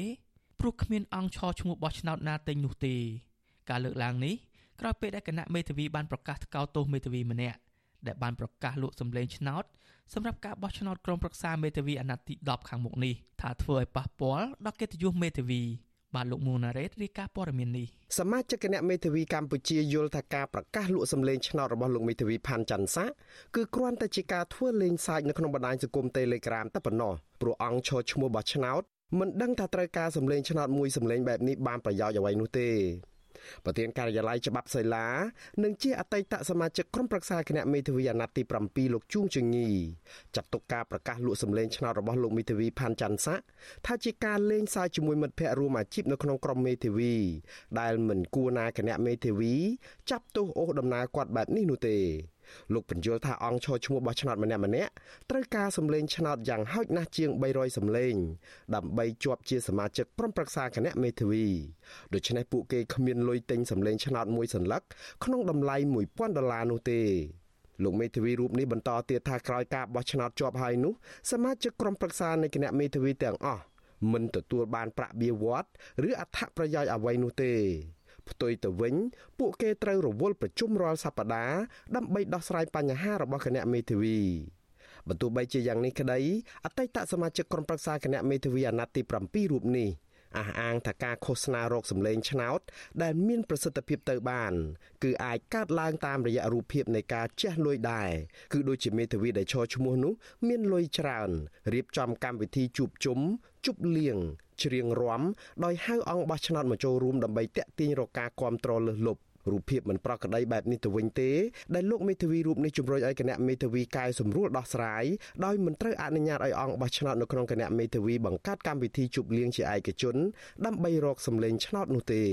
ព្រោះគ្មានអង្គឈរឈ្មោះបោះឆ្នោតណាទិញនោះទេ ការលើកឡើងនេះក្រោយពេលដែលគណៈមេធាវីបានប្រកាសថ្កោលទោសមេធាវីម្នាក់ ដែលបានប្រកាសលក់សម្លេងឆ្នោតសម្រាប់ការបោះឆ្នោតក្រុមប្រឹក្សាមេធាវីអាណត្តិទី10ខាងមុខនេះថាធ្វើឲ្យប៉ះពាល់ដល់កិត្តិយសមេធាវីបាទលោកមូណារ៉េតរាយការណ៍ព័ត៌មាននេះសមាជិកគណៈមេធាវីកម្ពុជាយល់ថាការប្រកាសលក់សម្លេងឆ្នោតរបស់លោកមេធាវីផាន់ច័ន្ទសាគឺគ្រាន់តែជាការធ្វើលេងសើចនៅក្នុងបណ្ដាញសង្គម Telegram តែប៉ុណ្ណោះព្រោះអង្គឈរឈ្មោះបោះឆ្នោតមិនដឹងថាត្រូវការសម្លេងឆ្នោតមួយសម្លេងបែបនេះបានប្រយោជន៍អ្វីនោះទេ ប្រធានការិយាល័យច្បាប់សីឡានិងជាអតីតសមាជិកក្រុមប្រឹក្សាគណៈមេធាវីអាណត្តិទី7លោកជួងជងីចាត់ទុកការប្រកាសលក់សម្លេងឆ្នោតរបស់លោកមេធាវីផាន់ច័ន្ទសាថាជាការលេងសើចជាមួយមិត្តភ័ក្តិរួមអាជីពនៅក្នុងក្រុមមេធាវីដែលមិនគួរណាគណៈមេធាវីចាប់ទោសអូសដំណើរគាត់បែបនេះនោះទេ លោកបញ្យល់ថាអង្គឈរឈ្មោះបោះឆ្នោតម្នាក់ម្នាក់ត្រូវការសម្លេងឆ្នោតយ៉ាងហោចណាស់ជាង300សម្លេងដើម្បីជាប់ជាសមាជិកក្រុមប្រឹក្សាគណៈមេធាវីដូច្នេះពួកគេគ្មានលុយទិញសម្លេងឆ្នោតមួយសន្លឹកក្នុងតម្លៃ1000ដុល្លារនោះទេលោកមេធាវីរូបនេះបន្តទៀតថាក្រោយការបោះឆ្នោតជាប់ហើយនោះសមាជិកក្រុមប្រឹក្សានៃគណៈមេធាវីទាំងអស់មិនទទួលបានប្រាក់បៀវត្សឬអត្ថប្រយោជន៍អ្វីនោះទេ ផ្ទុយទៅវិញ ពួកគេត្រូវរវល់ប្រជុំរាល់សប្តាហ៍ដើម្បីដោះស្រាយបញ្ហារបស់គណៈមេធាវីបើទោះបីជាយ៉ាងនេះក្តីអតីតសមាជិកក្រុមប្រឹក្សាគណៈមេធាវីអាណត្តិទី7រូបនេះអះអាងថាការឃោសនារោគសម្លេងឆ្នោត ដែលមានប្រសិទ្ធភាពទៅបាន គឺអាចកើតឡើងតាមរយៈរូបភាពនៃការជះលុយដែរគឺដូចជាមេធាវីដែលឈរឈ្មោះនោះមានលុយច្រើនរៀបចំកម្មវិធីជួបជុំ ជប់លៀងច្រៀងរាំដោយហៅអង្គបោះឆ្នោតមកចូលរួមដើម្បីតាក់ទាញរកការគ្រប់គ្រងលើសលប់រូបភាពមិនប្រក្រតីបែបនេះទៅវិញទេដែលលោកមេធាវីរូបនេះជំរុញឲ្យគណៈមេធាវីកែសម្រួលដោះស្រាយដោយមិនត្រូវអនុញ្ញាតឲ្យអង្គបោះឆ្នោតនៅក្នុងគណៈមេធាវីបង្កើតកម្មវិធីជប់លៀងជាឯកជនដើម្បីរកសម្លេងឆ្នោតនោះទេ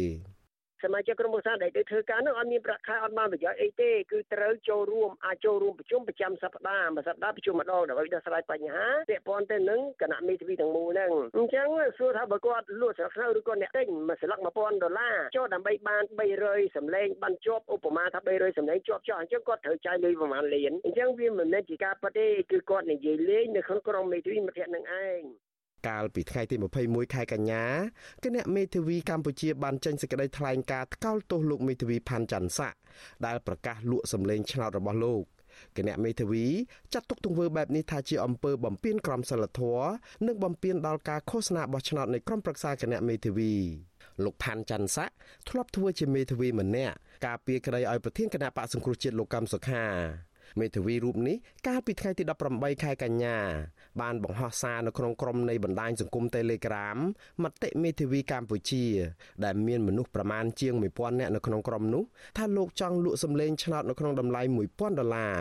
សមាជិកក្រុមប្រឹក្សាដែលទៅធ្វើការនោះអត់មានប្រាក់ខែអត់បានប្រយោជន៍អីទេគឺត្រូវចូលរួមអាចចូលរួមប្រជុំប្រចាំសប្តាហ៍មួយសប្តាហ៍ប្រជុំម្ដងដើម្បីដោះស្រាយបញ្ហាពាក់ព័ន្ធទៅនឹងគណៈមេធាវីទាំងមូលហ្នឹងអញ្ចឹងសួរថាបើគាត់លក់ស្លឹកស្នូឬគាត់អ្នកទិញមួយស្លឹក1000ដុល្លារចូលដើម្បីបាន300សម្លេងបានជាប់ឧបមាថា300សម្លេងជាប់ចោះអញ្ចឹងគាត់ត្រូវចាយលុយប្រហែលលានអញ្ចឹងវាមិនមែនជាការប៉ັດទេគឺគាត់និយាយលេងនៅក្នុងក្រុមមេធាវីមិត្តភក្តិនឹងឯង កាលពីថ្ងៃទី21ខែកញ្ញាគណៈមេធាវីកម្ពុជាបានចេញសេចក្តីថ្លែងការណ៍ថ្កោលទោសលោកមេធាវីផាន់ច័ន្ទស័កដែលប្រកាសលក់សម្លេងឆ្នោតរបស់លោកគណៈមេធាវីចាត់ទុកទង្វើបែបនេះថាជាអំពើបំពានក្រមសីលធម៌និងបំពានដល់ការឃោសនាបោះឆ្នោតនៃក្រុមប្រឹក្សាគណៈមេធាវីលោកផាន់ច័ន្ទស័កធ្លាប់ធ្វើជាមេធាវីម្នាក់ការពារក្តីឲ្យប្រធានគណៈបកសង្គ្រោះជាតិលោកកម្មសុខាមេធាវីរូបនេះកាលពីថ្ងៃទី18ខែកញ្ញា បានបង្ហោះសារនៅក្នុងក្រុមនៃបណ្ដាញសង្គម Telegram មតិមេធាវីកម្ពុជា ដែលមានមនុស្សប្រមាណជាង1000នាក់នៅក្នុងក្រុមនោះថាលោកចង់លក់សម្លេងឆ្នោតនៅក្នុងតម្លៃ1000ដុល្លារ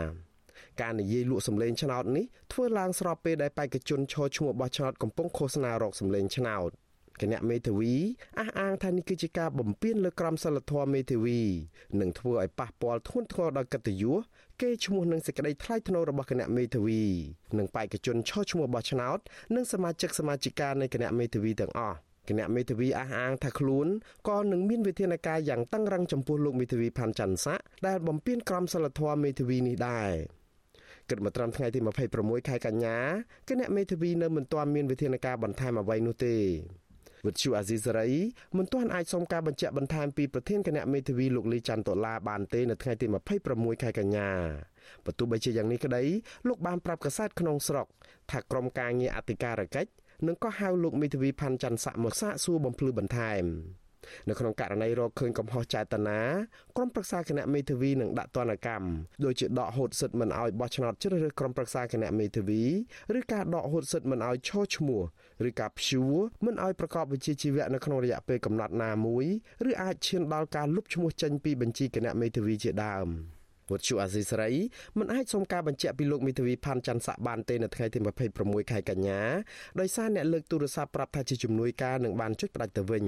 ការនិយាយលក់សម្លេងឆ្នោតនេះធ្វើឡើងស្របពេលដែលបេក្ខជនឈរឈ្មោះបោះឆ្នោតកំពុងឃោសនារកសម្លេងឆ្នោត គណៈមេធាវីអះអាងថានេះគឺជាការបំពានលើក្រមសីលធម៌មេធាវីនិងធ្វើឲ្យប៉ះពាល់ធ្ងន់ធ្ងរដល់កិត្តិយសគេឈ្មោះនឹងសេចក្តីថ្លៃថ្នូររបស់គណៈមេធាវីនិងបេក្ខជនឈរឈ្មោះបោះឆ្នោតនិងសមាជិកសមាជិកានៃគណៈមេធាវីទាំងអស់គណៈមេធាវីអះអាងថាខ្លួនក៏នឹងមានវិធានការយ៉ាងតឹងរ៉ឹងចំពោះលោកមេធាវីផាន់ច័ន្ទស័កដែលបំពានក្រមសីលធម៌មេធាវីនេះដែរគិតមកត្រឹមថ្ងៃទី26ខែកញ្ញាគណៈមេធាវីនៅមិនទាន់មានវិធានការបន្ថែមអ្វីនោះទេ វិទ្យុអាស៊ីសេរីមិនទាន់អាចសុំការបញ្ជាក់បន្ថែមពីប្រធានគណៈមេធាវីលោកលីច័ន្ទតុលាបានទេនៅថ្ងៃទី26ខែកញ្ញាបើទោះបីជាយ៉ាងនេះក្តីលោកបានប្រាប់កាសែតក្នុងស្រុកថាក្រុមការងារអធិការកិច្ចនឹងក៏ហៅលោកមេធាវីផាន់ច័ន្ទស័កមកសាកសួរបំភ្លឺបន្ថែមនៅក្នុងករណីរកឃើញកំហុសចេតនាក្រុមប្រឹក្សាគណៈមេធាវីនឹងដាក់ទណ្ឌកម្មដូចជាដកហូតសិទ្ធិមិនឲ្យបោះឆ្នោតជ្រើសរើសក្រុមប្រឹក្សាគណៈមេធាវីឬការដកហូតសិទ្ធិមិនឲ្យឈរឈ្មោះឬការព្យួរមិនឲ្យប្រកបវិជ្ជាជីវៈនៅក្នុងរយៈពេលកំណត់ណាមួយឬអាចឈានដល់ការលុបឈ្មោះចេញពីបញ្ជីគណៈមេធាវីជាដើម។វត្តជូអាស៊ីសេរីមិនអាចសុំការបញ្ជាក់ពីលោកមេធាវីផាន់ច័ន្ទស័កបានទេនៅថ្ងៃទី26ខែកញ្ញាដោយសារអ្នកលើកទូរស័ព្ទប្រាប់ថាជាជំនួយការនឹងបានចុចផ្ដាច់ទៅវិញ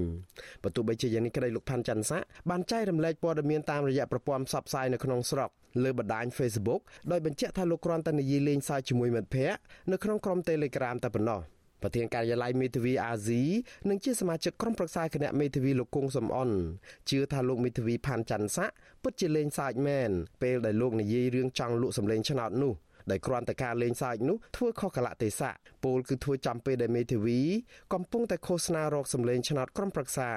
បើទោះបីជាយ៉ាងនេះក្តីលោកផាន់ច័ន្ទស័កបានចែករំលែកព័ត៌មានតាមរយៈប្រព័ន្ធផ្សព្វផ្សាយនៅក្នុងស្រុកលើបណ្ដាញ Facebook ដោយបញ្ជាក់ថាលោកគ្រាន់តែនិយាយលេងសើចជាមួយមិត្តភ័ក្តិនៅក្នុងក្រុម Telegram តែប៉ុណ្ណោះ ប្រធានការិយាល័យមេធាវីអាស៊ីនិងជាសមាជិកក្រុមប្រឹក្សាគណៈមេធាវីលោកគង់សំអនជឿថាលោកមេធាវីផាន់ច័ន្ទស័កពិតជាលេងសើចមែនពេលដែលលោកនិយាយរឿងចង់លក់សម្លេងឆ្នោតនោះដែលគ្រាន់តែការលេងសើចនោះធ្វើខុសកលៈទេសៈពលគឺធ្វើចំពេលដែលមេធាវី កំពុងតែឃោសនារកសម្លេងឆ្នោតក្រុមប្រឹក្សា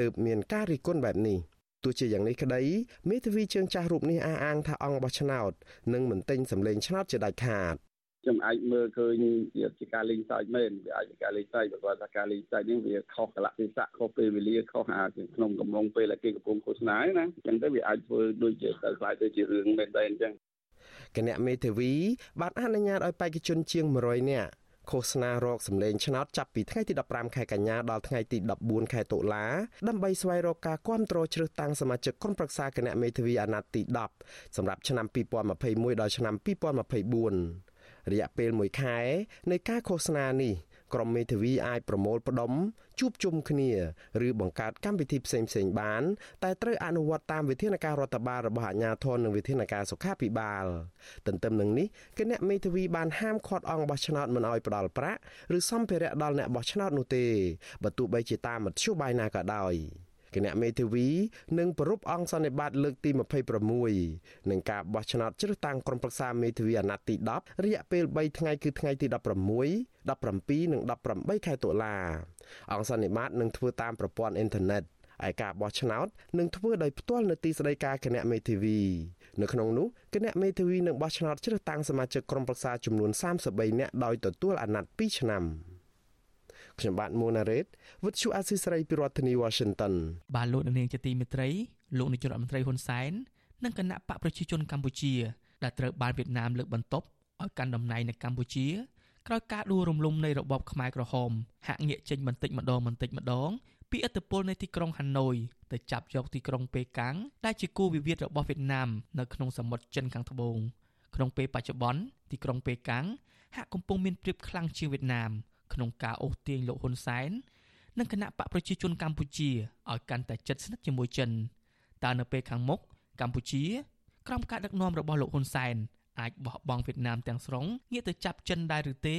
ទើបមានការរិះគន់បែបនេះទោះជាយ៉ាងនេះក្តីមេធាវីជើងចាស់រូបនេះអះអាងថាអង្គបោះឆ្នោតនឹងមិនទិញសម្លេងឆ្នោតជាដាច់ខាត ខ្ញុំអាចមើលឃើញជាជាការលេងសើចមែនវាអាចជាការលេងសើចបើគាត់ថាការលេងសើចនេះវាខុសកលៈទេសៈខុសពេលវេលាខុសអាក្នុងកំឡុងពេលដែលគេកំពុងឃោសនាណាអញ្ចឹងទៅវាអាចធ្វើដូចជាទៅខ្លាយទៅជារឿងមែនតែអញ្ចឹងគណៈមេធាវីបានអនុញ្ញាតឲ្យបេក្ខជនជាង100នាក់ឃោសនារកសម្លេងឆ្នោតចាប់ពីថ្ងៃទី15ខែកញ្ញាដល់ថ្ងៃទី14ខែតុលាដើម្បីស្វែងរកការគាំទ្រជ្រើសតាំងសមាជិកក្រុមប្រឹក្សាគណៈមេធាវីអាណត្តិទី10សម្រាប់ឆ្នាំ2021ដល់ឆ្នាំ2024 រយៈពេល1ខែនៃការឃោសនានេះក្រុមមេធាវីអាចប្រមូលផ្ដុំជួបជុំគ្នាឬបង្កើតកម្មវិធីផ្សេងផ្សេងបាន តែត្រូវអនុវត្តតាមវិធានការរដ្ឋបាលរបស់អាជ្ញាធរនិងវិធានការសុខាភិបាលទន្ទឹមនឹងនេះគណៈមេធាវីបានហាមឃាត់អង្គបោះឆ្នោតមិនឲ្យផ្ដាល់ប្រាក់ឬសម្ភារៈដល់អ្នកបោះឆ្នោតនោះទេបើទោះបីជាតាមមធ្យោបាយណាក៏ដោយ គណៈមេធាវីនិងប្រពអង្គសន្និបាតលើកទី26នឹងការបោះឆ្នោតជ្រើសតាំងក្រុមប្រឹក្សាមេធាវីអាណត្តិទី10រយៈពេល3ថ្ងៃគឺថ្ងៃទី16 17និង18ខែតុលាអង្គសន្និបាតនឹងធ្វើតាមប្រព័ន្ធអ៊ីនធឺណិតឯការបោះឆ្នោតនឹងធ្វើដោយផ្ទាល់នៅទីស្តីការគណៈមេធាវីនៅក្នុងនោះគណៈមេធាវីនឹងបោះឆ្នោតជ្រើសតាំងសមាជិកក្រុមប្រឹក្សាចំនួន33នាក់ដោយទទួលអាណត្តិ2ឆ្នាំ។ ខ្ញុំបាទមួណារ៉េត With you Assisray ពីរដ្ឋធានី Washington បាទលោកនាងជាទីមេត្រីលោកនាយករដ្ឋមន្ត្រីហ៊ុនសែននិងគណៈបកប្រជាជនកម្ពុជាដែលត្រូវបានវៀតណាមលើកបន្ទប់ឲ្យកាន់តំណែងនៅកម្ពុជាក្រោយការដួលរំលំនៃរបបខ្មែរក្រហមហាក់ងាកចេញបន្តិចម្ដងបន្តិចម្ដងពីឥទ្ធិពលនៃទីក្រុងហាណូយទៅចាប់យកទីក្រុងប៉េកាំងដែលជាគូវិវាទរបស់វៀតណាមនៅក្នុងសមុទ្រចិនខាងត្បូងក្នុងពេលបច្ចុប្បន្នទីក្រុងប៉េកាំងហាក់កំពុងមានព្រៀបខ្លាំងជាងវៀតណាម ក្នុងការអូសទាញលោកហ៊ុនសែននិងគណៈបកប្រជាជនកម្ពុជាឲ្យកាន់តែជិតស្និទ្ធជាមួយចិនតើនៅពេលខាងមុខកម្ពុជាក្រោមការដឹកនាំរបស់លោកហ៊ុនសែនអាចបោះបង់វៀតណាមទាំងស្រុងងាកទៅចាប់ចិនដែរឬទេ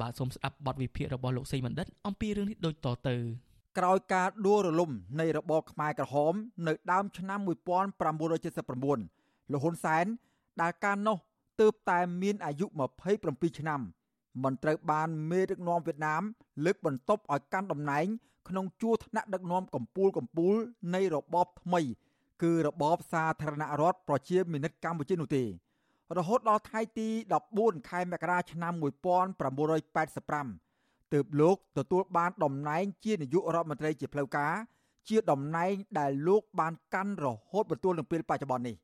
បាទសូមស្ដាប់បទវិភាគរបស់លោកសេបណ្ឌិតអំពីរឿងនេះដូចតទៅក្រោយការដួលរលំនៃរបបខ្មែរក្រហម នៅដើមឆ្នាំ1979លោកហ៊ុនសែនដែលកាលនោះទើបតែមានអាយុ27ឆ្នាំ មិនត្រូវបានមេដឹកនាំវៀតណាមលើកបន្ទប់ឲ្យកាន់តំណែង ក្នុងជួរថ្នាក់ដឹកនាំកម្ពុជាកម្ពុជានៃរបបថ្មី គឺរបបសាធារណរដ្ឋប្រជាមានិតកម្ពុជានោះទេរហូតដល់ថ្ងៃទី14ខែមករាឆ្នាំ1985ទើបលោកទទួលបានតំណែងជានាយករដ្ឋមន្ត្រីជាផ្លូវការ ជាតំណែងដែលលោកបានកាន់រហូតបន្ទាល់នឹងពេលបច្ចុប្បន្ននេះ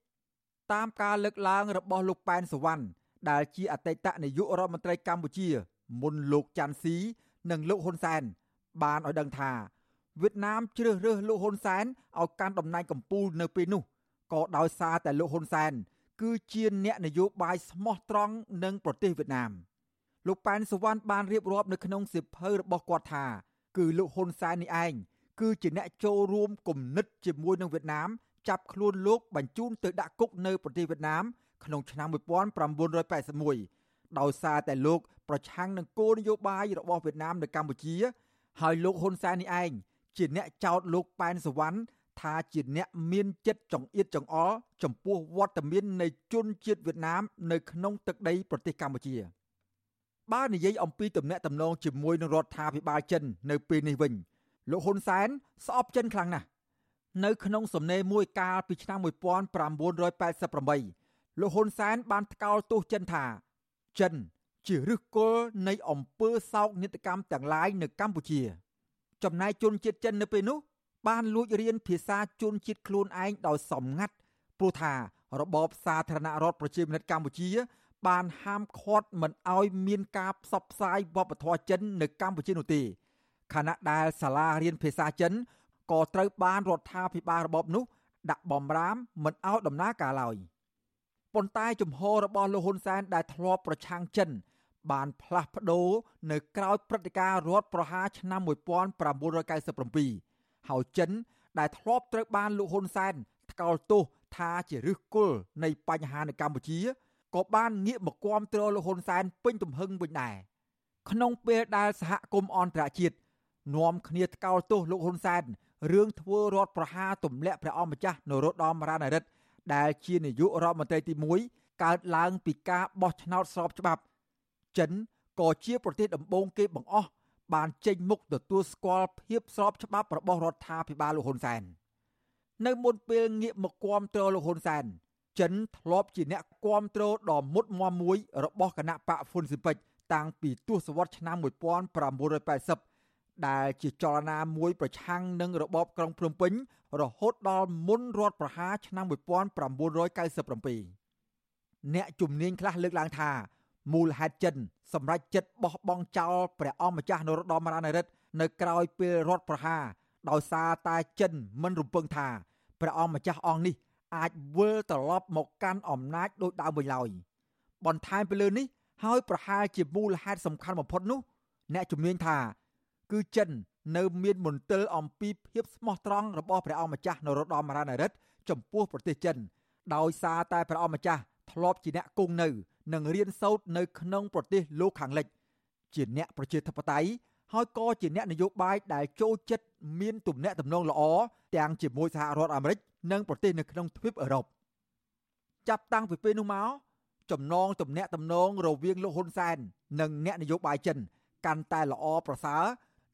តាមការលើកឡើងរបស់លោកប៉ែនសវណ្ណ ដែលជាអតីតនាយករដ្ឋមន្ត្រីកម្ពុជា មុនលោកច័ន្ទស៊ីនិងលោកហ៊ុនសែនបានឲ្យដឹងថាវៀតណាមជ្រើសរើសលោកហ៊ុនសែនឲ្យកាន់តំណែងកម្ពុជានៅពេលនោះក៏ដោយសារតែលោកហ៊ុនសែនគឺជាអ្នកនយោបាយស្មោះត្រង់នឹងប្រទេសវៀតណាមលោកប៉ែនសវណ្ណបានរៀបរាប់នៅក្នុងសិភៅរបស់គាត់ថា គឺលោកហ៊ុនសែននេះឯងគឺជាអ្នកចូលរួមគំនិតជាមួយនឹងវៀតណាមចាប់ខ្លួនលោកបញ្ជូនទៅដាក់គុកនៅប្រទេសវៀតណាម ក្នុងឆ្នាំ1981ដោយសារតែលោកប្រឆាំងនឹងគោលនយោបាយរបស់វៀតណាមនៅកម្ពុជា ហើយលោកហ៊ុនសែននេះឯងជាអ្នកចោទលោកប៉ែនសវណ្ណថាជាអ្នកមានចិត្តចង្អៀតចង្អល់ចំពោះវត្តមាននៃជនជាតិវៀតណាមនៅក្នុងទឹកដីប្រទេសកម្ពុជាបើនិយាយអំពីទំនាក់ទំនងជាមួយនឹងរដ្ឋាភិបាលចិននៅពេលនេះវិញលោកហ៊ុនសែនស្អប់ចិនខ្លាំងណាស់នៅក្នុងសំណេរមួយកាលពីឆ្នាំ1988 លោកហ៊ុនសែនបានថ្កោលទោសចិនថា ចិន ជាឫសគល់នៃអំពើសោកនាដកម្មទាំងឡាយនៅកម្ពុជា ចំណែកជនជាតិចិននៅពេលនោះ បានលួចរៀនភាសាជនជាតិខ្លួនឯងដោយសម្ងាត់ព្រោះថារបបសាធារណរដ្ឋប្រជាមានិតកម្ពុជា បានហាមឃាត់មិនឲ្យមានការផ្សព្វផ្សាយវប្បធម៌ចិននៅកម្ពុជានោះទេខណៈដែលសាលារៀនភាសាចិនក៏ត្រូវបានរដ្ឋាភិបាលរបបនោះដាក់បំរាមមិនឲ្យដំណើរការឡើយ ប៉ុន្តែជំហររបស់លោកហ៊ុនសែនដែលធ្លាប់ប្រឆាំងចិន បានផ្លាស់ប្ដូរនៅក្រៅព្រឹត្តិការណ៍រដ្ឋប្រហារឆ្នាំ1997ហើយចិន ដែលធ្លាប់ត្រូវបានលោកហ៊ុនសែនថ្កោលទោសថាជាឫសគល់នៃបញ្ហានៅកម្ពុជាក៏បានងាកមកគាំទ្រលោកហ៊ុនសែនពេញទំហឹងវិញដែរក្នុងពេលដែលសហគមន៍អន្តរជាតិនាំគ្នាថ្កោលទោសលោកហ៊ុនសែនរឿងធ្វើរដ្ឋប្រហារទម្លាក់ព្រះអង្គម្ចាស់នរោត្តមរណរដ្ឋ ដែលជានាយករដ្ឋមន្ត្រីទី1កើតឡើងពីការបោះឆ្នោតស្របច្បាប់ ចិនក៏ជាប្រទេសដំបូងគេបង្អស់បានចេញមុខទទួលស្គាល់ភាពស្របច្បាប់របស់រដ្ឋាភិបាលលោកហ៊ុនសែននៅមុនពេលងាកមកគាំទ្រលោកហ៊ុនសែនចិនធ្លាប់ជាអ្នកគាំទ្រដ៏មុតមមមួយរបស់គណៈបកហ្វុនស៊ីពេចតាំងពីទសវត្សរ៍ឆ្នាំ1980 ដែលជាចលនាមួយប្រឆាំងនឹងរបបក្រុងភ្នំពេញ រហូតដល់មុនរដ្ឋប្រហារឆ្នាំ1997អ្នកជំនាញខ្លះលើកឡើងថាមូលហេតុចិនសម្រាប់ចិត្តបោះបង់ចោលព្រះអង្គម្ចាស់នរោត្តមរណរដ្ឋនៅក្រៅពេលរដ្ឋប្រហារដោយសារតែចិនមិនរំពឹងថាព្រះអង្គម្ចាស់អង្គនេះអាចវិលត្រឡប់មកកាន់អំណាចដោយដើមវិញឡើយបន្ថែមពីលើនេះហើយប្រហែលជាមូលហេតុសំខាន់បំផុតនោះ អ្នកជំនាញថា គឺចិននៅមានមន្ទិលអំពីភាពស្មោះត្រង់របស់ព្រះអង្គម្ចាស់នរោត្តមរណរដ្ឋចំពោះប្រទេសចិន ដោយសារតែព្រះអង្គម្ចាស់ធ្លាប់ជាអ្នកគង់នៅ និងរៀនសូត្រនៅក្នុងប្រទេសលោកខាងលិច ជាអ្នកប្រជាធិបតេយ្យហើយក៏ជាអ្នកនយោបាយដែលចូលចិត្តមានទំនាក់ទំនងល្អទាំងជាមួយសហរដ្ឋអាមេរិកនិងប្រទេសនៅក្នុងទ្វីបអឺរ៉ុបចាប់តាំងពីពេលនោះមកចំណងទំនាក់ទំនងរវាងលោកហ៊ុនសែននិងអ្នកនយោបាយចិន កាន់តែល្អប្រសើរ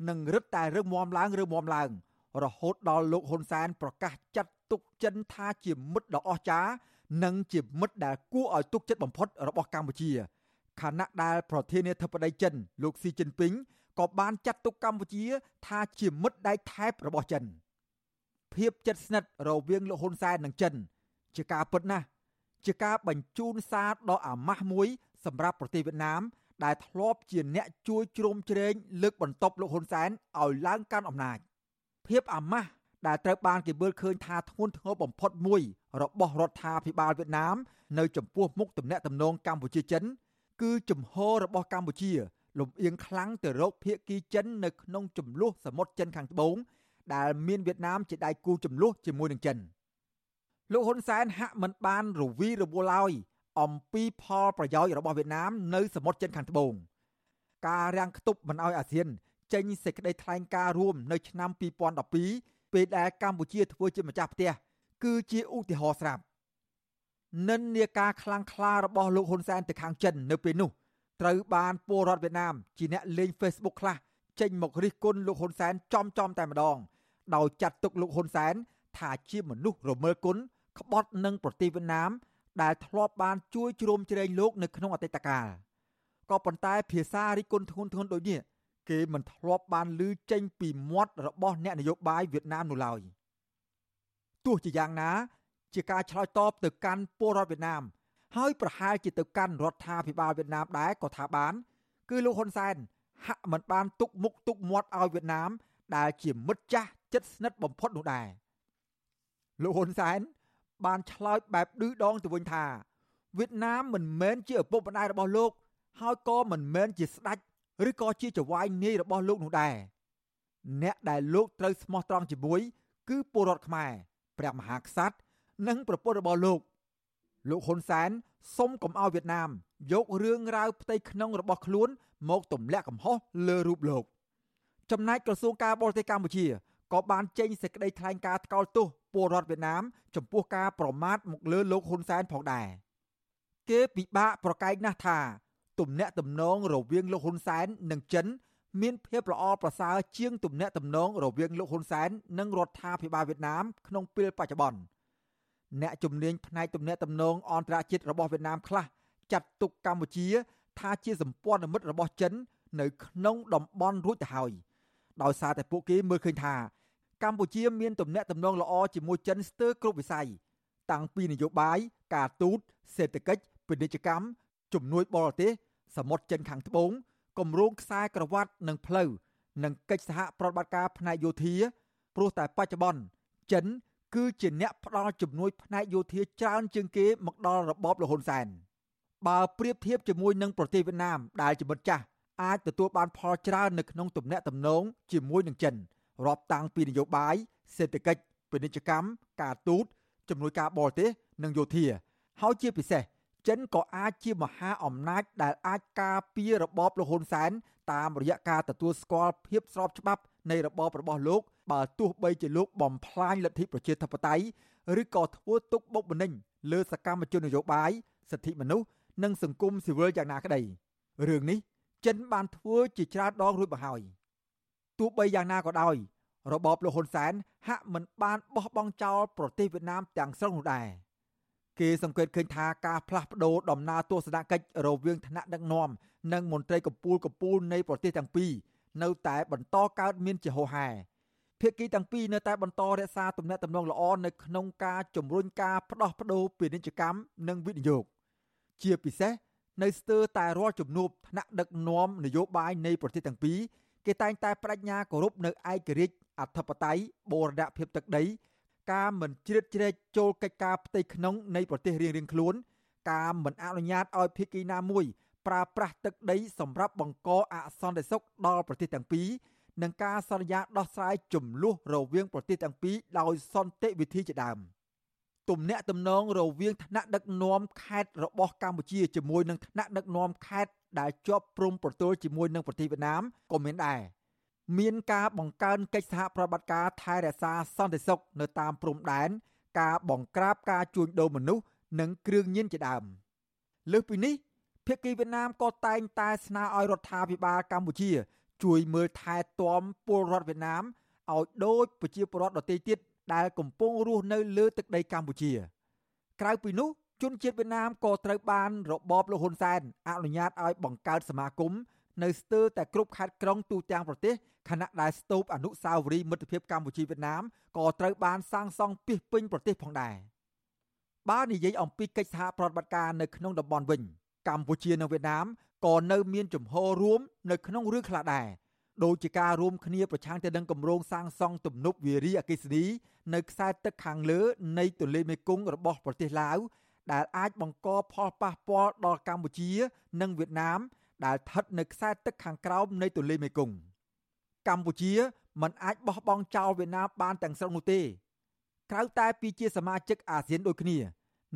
នឹងរឹតតែរឹងមាំឡើងរឹងមាំឡើង រហូតដល់លោកហ៊ុនសែនប្រកាសចាត់ទុកចិនថាជាមិត្តដ៏អស្ចារ្យនិងជាមិត្តដែលគួរឲ្យទុកចិត្តបំផុតរបស់កម្ពុជាខណៈដែលប្រធានាធិបតីចិន លោកស៊ីជីនពីងក៏បានចាត់ទុកកម្ពុជា ថាជាមិត្តដៃថែបរបស់ចិនភាពជិតស្និទ្ធរវាងលោកហ៊ុនសែននិងចិន ជាការពិតណាស់ជាការបញ្ជូនសារដ៏អាម៉ាស់មួយ សម្រាប់ប្រទេសវៀតណាម ដែលធ្លាប់ជាអ្នកជួយជ្រោមជ្រែងលើកបន្ទប់លោកហ៊ុនសែនឲ្យឡើងកាន់អំណាចភាពអាម៉ាស់ដែលត្រូវបានគេមើលឃើញថាធ្ងន់ធ្ងរបំផុតមួយ របស់រដ្ឋាភិបាលវៀតណាម នៅចំពោះមុខទំនាក់ទំនងកម្ពុជាចិន គឺជំហររបស់កម្ពុជា លំអៀងខ្លាំងទៅរកភៀកគីចិននៅក្នុងចំនួនសមុទ្រចិនខាងត្បូងដែលមានវៀតណាមជាដៃគូចំនួនជាមួយនឹងចិនលោកហ៊ុនសែនហាក់មិនបានរវីរវល់ឡើយ អំពីផលប្រយោជន៍របស់វៀតណាមនៅសមុទ្រចិនខាងត្បូងការរាំងខ្ទប់មិនឲ្យអាស៊ាន ចេញសេចក្តីថ្លែងការណ៍រួមនៅឆ្នាំ2012ពេលដែលកម្ពុជាធ្វើជាម្ចាស់ផ្ទះគឺជាឧទាហរណ៍ស្រាប់និន្នាការខ្លាំងក្លារបស់លោកហ៊ុនសែនទៅខាងចិននៅពេលនោះត្រូវបានពលរដ្ឋវៀតណាមជាអ្នកលេង Facebook ខ្លះចេញមករិះគន់លោកហ៊ុនសែនចំចំតែម្ដង ដោយចាត់ទុកលោកហ៊ុនសែនថាជាមនុស្សរមើលគុណក្បត់នឹងប្រទេសវៀតណាម ដែលធ្លាប់បានជួយជ្រោមជ្រែងលោកនៅក្នុងអតីតកាលក៏ប៉ុន្តែភាសារិះគន់ធ្ងន់ធ្ងរដូចនេះគេមិនធ្លាប់បានឮចេញពីមាត់របស់អ្នកនយោបាយវៀតណាមនោះឡើយទោះជាយ៉ាងណា ជាការឆ្លើយតបទៅកាន់ពលរដ្ឋវៀតណាម ហើយប្រហែលជាទៅកាន់រដ្ឋាភិបាលវៀតណាមដែរក៏ថាបាន គឺលោកហ៊ុនសែនហាក់មិនបានទុកមុខទុកមាត់ឲ្យវៀតណាម ដែលជាមិត្តចាស់ជិតស្និទ្ធបំផុតនោះដែរលោកហ៊ុនសែន បានឆ្លើយបែបឌឺដងទៅវិញថាវៀតណាមមិនមែនជាឪពុកម្ដាយរបស់លោក ហើយក៏មិនមែនជាស្ដេចឬក៏ជាចៅហ្វាយនាយរបស់លោកនោះដែរអ្នកដែលលោកត្រូវស្មោះត្រង់ជាមួយ គឺពលរដ្ឋខ្មែរព្រះមហាក្សត្រនិងប្រពន្ធរបស់លោក លោកហ៊ុនសែនសុំកុំឲ្យវៀតណាម យករឿងរ៉ាវផ្ទៃក្នុងរបស់ខ្លួន មកទម្លាក់កំហុសលើរូបលោក ចំណែកក្រសួងការបរទេសកម្ពុជាក៏បានចេញសេចក្តីថ្លែងការណ៍ថ្កោលទោស ពលរដ្ឋវៀតណាមចំពោះការប្រមាថមកលើលោកហ៊ុនសែនផងដែរគេពិបាកប្រកែកណាស់ថាទំនាក់ទំនងរវាងលោកហ៊ុនសែននិងចិន មានភាពល្អប្រសើរជាងទំនាក់ទំនងរវាងលោកហ៊ុនសែននិងរដ្ឋាភិបាលវៀតណាមក្នុងពេលបច្ចុប្បន្នអ្នកជំនាញផ្នែកទំនាក់ទំនងអន្តរជាតិរបស់វៀតណាមខ្លះចាត់ទុកកម្ពុជា ថាជាសម្ព័ន្ធមិត្តរបស់ចិន នៅក្នុងតំបន់រួចទៅហើយដោយសារតែពួកគេមើលឃើញថា កម្ពុជាមានទំនាក់ទំនងល្អជាមួយចិនស្ទើរគ្រប់វិស័យតាំងពីនយោបាយការទូតសេដ្ឋកិច្ចពាណិជ្ជកម្មជំនួយបរទេសសមុទ្រចិនខាងត្បូងគម្រោងខ្សែក្រវ៉ាត់និងផ្លូវនិងកិច្ចសហប្រតិបត្តិការផ្នែកយោធាព្រោះតែបច្ចុប្បន្នចិន គឺជាអ្នកផ្ដល់ជំនួយផ្នែកយោធាច្រើនជាងគេមកដល់របបលហ៊ុនសែនបើប្រៀបធៀបជាមួយនឹងប្រទេសវៀតណាមដែលជាមិត្តចាស់អាចទទួលបានផលច្រើននៅក្នុងទំនាក់ទំនងជាមួយនឹងចិន រាប់តាំងពីនយោបាយសេដ្ឋកិច្ចពាណិជ្ជកម្មការទូតជំនួយការបរទេសនិងយោធា ហើយជាពិសេសចិនក៏អាចជាមហាអំណាចដែលអាចការពាររបបលហ៊ុនសែនតាមរយៈការទទួលស្គាល់ភាពស្របច្បាប់នៃរបបរបស់លោកបើទោះបីជាលោកបំផ្លាញលទ្ធិប្រជាធិបតេយ្យឬក៏ធ្វើទុកបុកម្នេញលើសកម្មជននយោបាយសិទ្ធិមនុស្សនិងសង្គមស៊ីវិលយ៉ាងណាក្តីរឿងនេះចិនបានធ្វើជាច្រើនដងរួចមកហើយ ទោះបីយ៉ាងណាក៏ដោយរបបលោកហ៊ុនសែនហាក់មិនបានបោះបង់ចោលប្រទេសវៀតណាមទាំងស្រុងនោះដែរគេសង្កេតឃើញថាការផ្លាស់ប្ដូរដំណើរទស្សនកិច្ចរវាងថ្នាក់ដឹកនាំនិងមន្ត្រីកម្ពុជាកម្ពុជានៃប្រទេសទាំងពីរនៅតែបន្តកើតមានជាហូរហែភាគីទាំងពីរនៅតែបន្តរក្សាទំនាក់ទំនងល្អនៅក្នុងការជំរុញការផ្ដោះប្ដូរពាណិជ្ជកម្មនិងវិនិយោគជាពិសេសនៅស្ទើរតែរាល់ជំនួបថ្នាក់ដឹកនាំនយោបាយនៃប្រទេសទាំងពីរ គេតែងតែបដិញ្ញាគោរពនៅឯករាជ្យអធិបតេយ្យបូរណភាពទឹកដី ការមិនជ្រៀតជ្រែកចូលកិច្ចការផ្ទៃក្នុងនៃប្រទេសរៀងៗខ្លួន ការមិនអនុញ្ញាតឲ្យភាគីណាមួយប្រើប្រាស់ទឹកដីសម្រាប់បង្កអសន្តិសុខដល់ប្រទេសទាំងពីរនិងការសន្យាដោះស្រាយចំនួនរវាងប្រទេសទាំងពីរដោយសន្តិវិធីជាដើមទំនាក់ទំនងរវាងថ្នាក់ដឹកនាំខេត្តរបស់កម្ពុជាជាមួយនឹងថ្នាក់ដឹកនាំខេត្ត ដែលជាប់ព្រំប្រទល់ជាមួយនឹងប្រទេសវៀតណាមក៏មានដែរមានការបង្កើនកិច្ចសហប្រតិបត្តិការថែរក្សាសន្តិសុខនៅតាមព្រំដែនការបង្ក្រាបការជួញដូរមនុស្សនិងគ្រឿងញៀនជាដើមលើសពីនេះភាគីវៀតណាមក៏តែងតែស្នើឲ្យរដ្ឋាភិបាលកម្ពុជា ជួយមើលថែទាំពលរដ្ឋវៀតណាមឲ្យដូចប្រជាពលរដ្ឋដទៃទៀតដែលកំពុងរស់នៅលើទឹកដីកម្ពុជា ក្រៅពីនោះ ជនជាតិវៀតណាមក៏ត្រូវបានរបបលោកហ៊ុនសែនអនុញ្ញាតឲ្យបង្កើតសមាគមនៅស្ទើរតែគ្រប់ខេត្តក្រុងទូទាំងប្រទេសខណៈដែលស្ទូបអនុស្សាវរីយ៍មិត្តភាពកម្ពុជាវៀតណាមក៏ត្រូវបានសាងសង់ពាសពេញប្រទេសផងដែរបើនិយាយអំពីកិច្ចសហប្រតិបត្តិការនៅក្នុងតំបន់វិញ កម្ពុជានិងវៀតណាមក៏នៅមានជំហររួមនៅក្នុងរឿងខ្លះដែរដោយជាការរួមគ្នាប្រឆាំងទៅនឹងគម្រោងសាងសង់ទំនប់វារីអគ្គិសនីនៅខ្សែទឹកខាងលើនៃទន្លេមេគង្គរបស់ប្រទេសឡាវ ដែលអាចបង្កផលប៉ះពាល់ដល់កម្ពុជា និងវៀតណាម ដែលស្ថិតនៅខ្សែទឹកខាងក្រោមនៃទន្លេមេគង្គកម្ពុជាមិនអាចបោះបង់ចោលវៀតណាមបានទាំងស្រុងនោះទេក្រៅតែពីជាសមាជិកអាស៊ានដូចគ្នា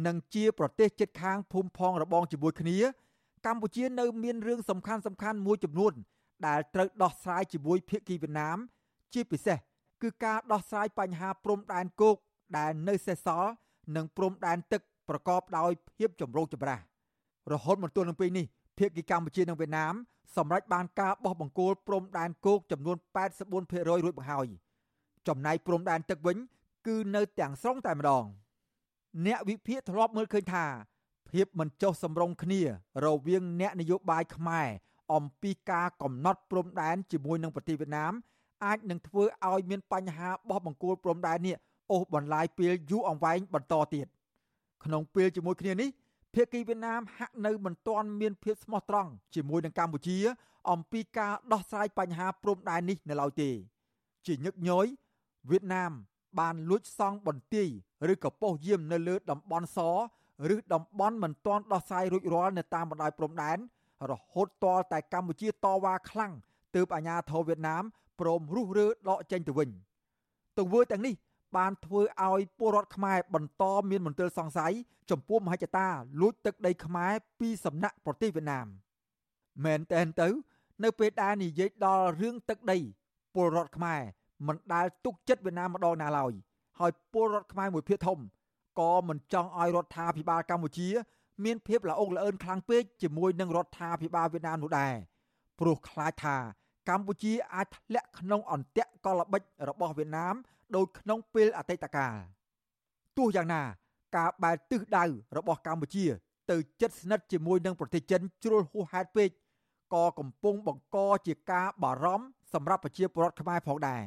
និងជាប្រទេសជិតខាងភូមិផងរបងជាមួយគ្នា កម្ពុជានៅមានរឿងសំខាន់សំខាន់មួយចំនួន ដែលត្រូវដោះស្រាយជាមួយភាគីវៀតណាម ជាពិសេសគឺការដោះស្រាយបញ្ហាព្រំដែនគោកដែលនៅសេសសល់និងព្រំដែនទឹក ប្រកបដោយភាពចម្រូងចម្រាសរហូតមកទល់នឹងពេលនេះភាគីកម្ពុជានិងវៀតណាមសម្រេចបានការបោះបង្គោលព្រំដែនគោកចំនួន84%រួចមកហើយចំណែកព្រំដែនទឹកវិញ គឺនៅទាំងស្រុងតែម្ដង អ្នកវិភាគធ្លាប់មើលឃើញថាភាពមិនចុះសម្រុងគ្នា រវាងអ្នកនយោបាយខ្មែរអំពីការកំណត់ព្រំដែនជាមួយនឹងប្រទេសវៀតណាមអាចនឹងធ្វើឲ្យមានបញ្ហាបោះបង្គោលព្រំដែននេះអូសបន្លាយពេលយូរអង្វែងបន្តទៀត ក្នុងពេលជាមួយគ្នានេះភាគីវៀតណាមហាក់នៅមិនទាន់មានភាពស្មោះត្រង់ជាមួយនឹងកម្ពុជា អំពីការដោះស្រាយបញ្ហាព្រំដែននេះនៅឡើយទេ ជាញឹកញយវៀតណាម បានលួចសង់បន្ទាយឬក៏ប៉ុស្តិ៍យាមនៅលើតំបន់សឬតំបន់មិនទាន់ដោះស្រាយរួចរាល់នៅតាមបណ្ដោយព្រំដែនរហូតទាល់តែកម្ពុជាតវ៉ាខ្លាំងទើបអាញាធរវៀតណាមព្រមរុះរើដកចេញទៅវិញទង្វើទាំងនេះ បានធ្វើឲ្យពលរដ្ឋខ្មែរបន្តមានមន្ទិលសង្ស័យចំពោះមហិច្ឆតាលួចទឹកដីខ្មែរពីសំណាក់ប្រទេសវៀតណាមមែនតែនទៅ នៅពេលដែលនិយាយដល់រឿងទឹកដីពលរដ្ឋខ្មែរមិនដែលទុកចិត្តវៀតណាមម្ដងណាឡើយហើយពលរដ្ឋខ្មែរមួយភាគធំក៏មិនចង់ឲ្យរដ្ឋាភិបាលកម្ពុជា មានភាពល្អក់ល្អឿនខ្លាំងពេកជាមួយនឹងរដ្ឋាភិបាលវៀតណាមនោះដែរព្រោះខ្លាចថាកម្ពុជាអាចធ្លាក់ក្នុងអន្ទាក់កលបិចរបស់វៀតណាម ដូចក្នុងពេលអតីតកាលទោះយ៉ាងណាការបែរទិសដៅរបស់កម្ពុជា ទៅជិតស្និទ្ធជាមួយនឹងប្រទេសចិនជ្រុលហួសហេតុពេកក៏កំពុងបង្កជាការបារម្ភសម្រាប់ប្រជាពលរដ្ឋខ្មែរផងដែរ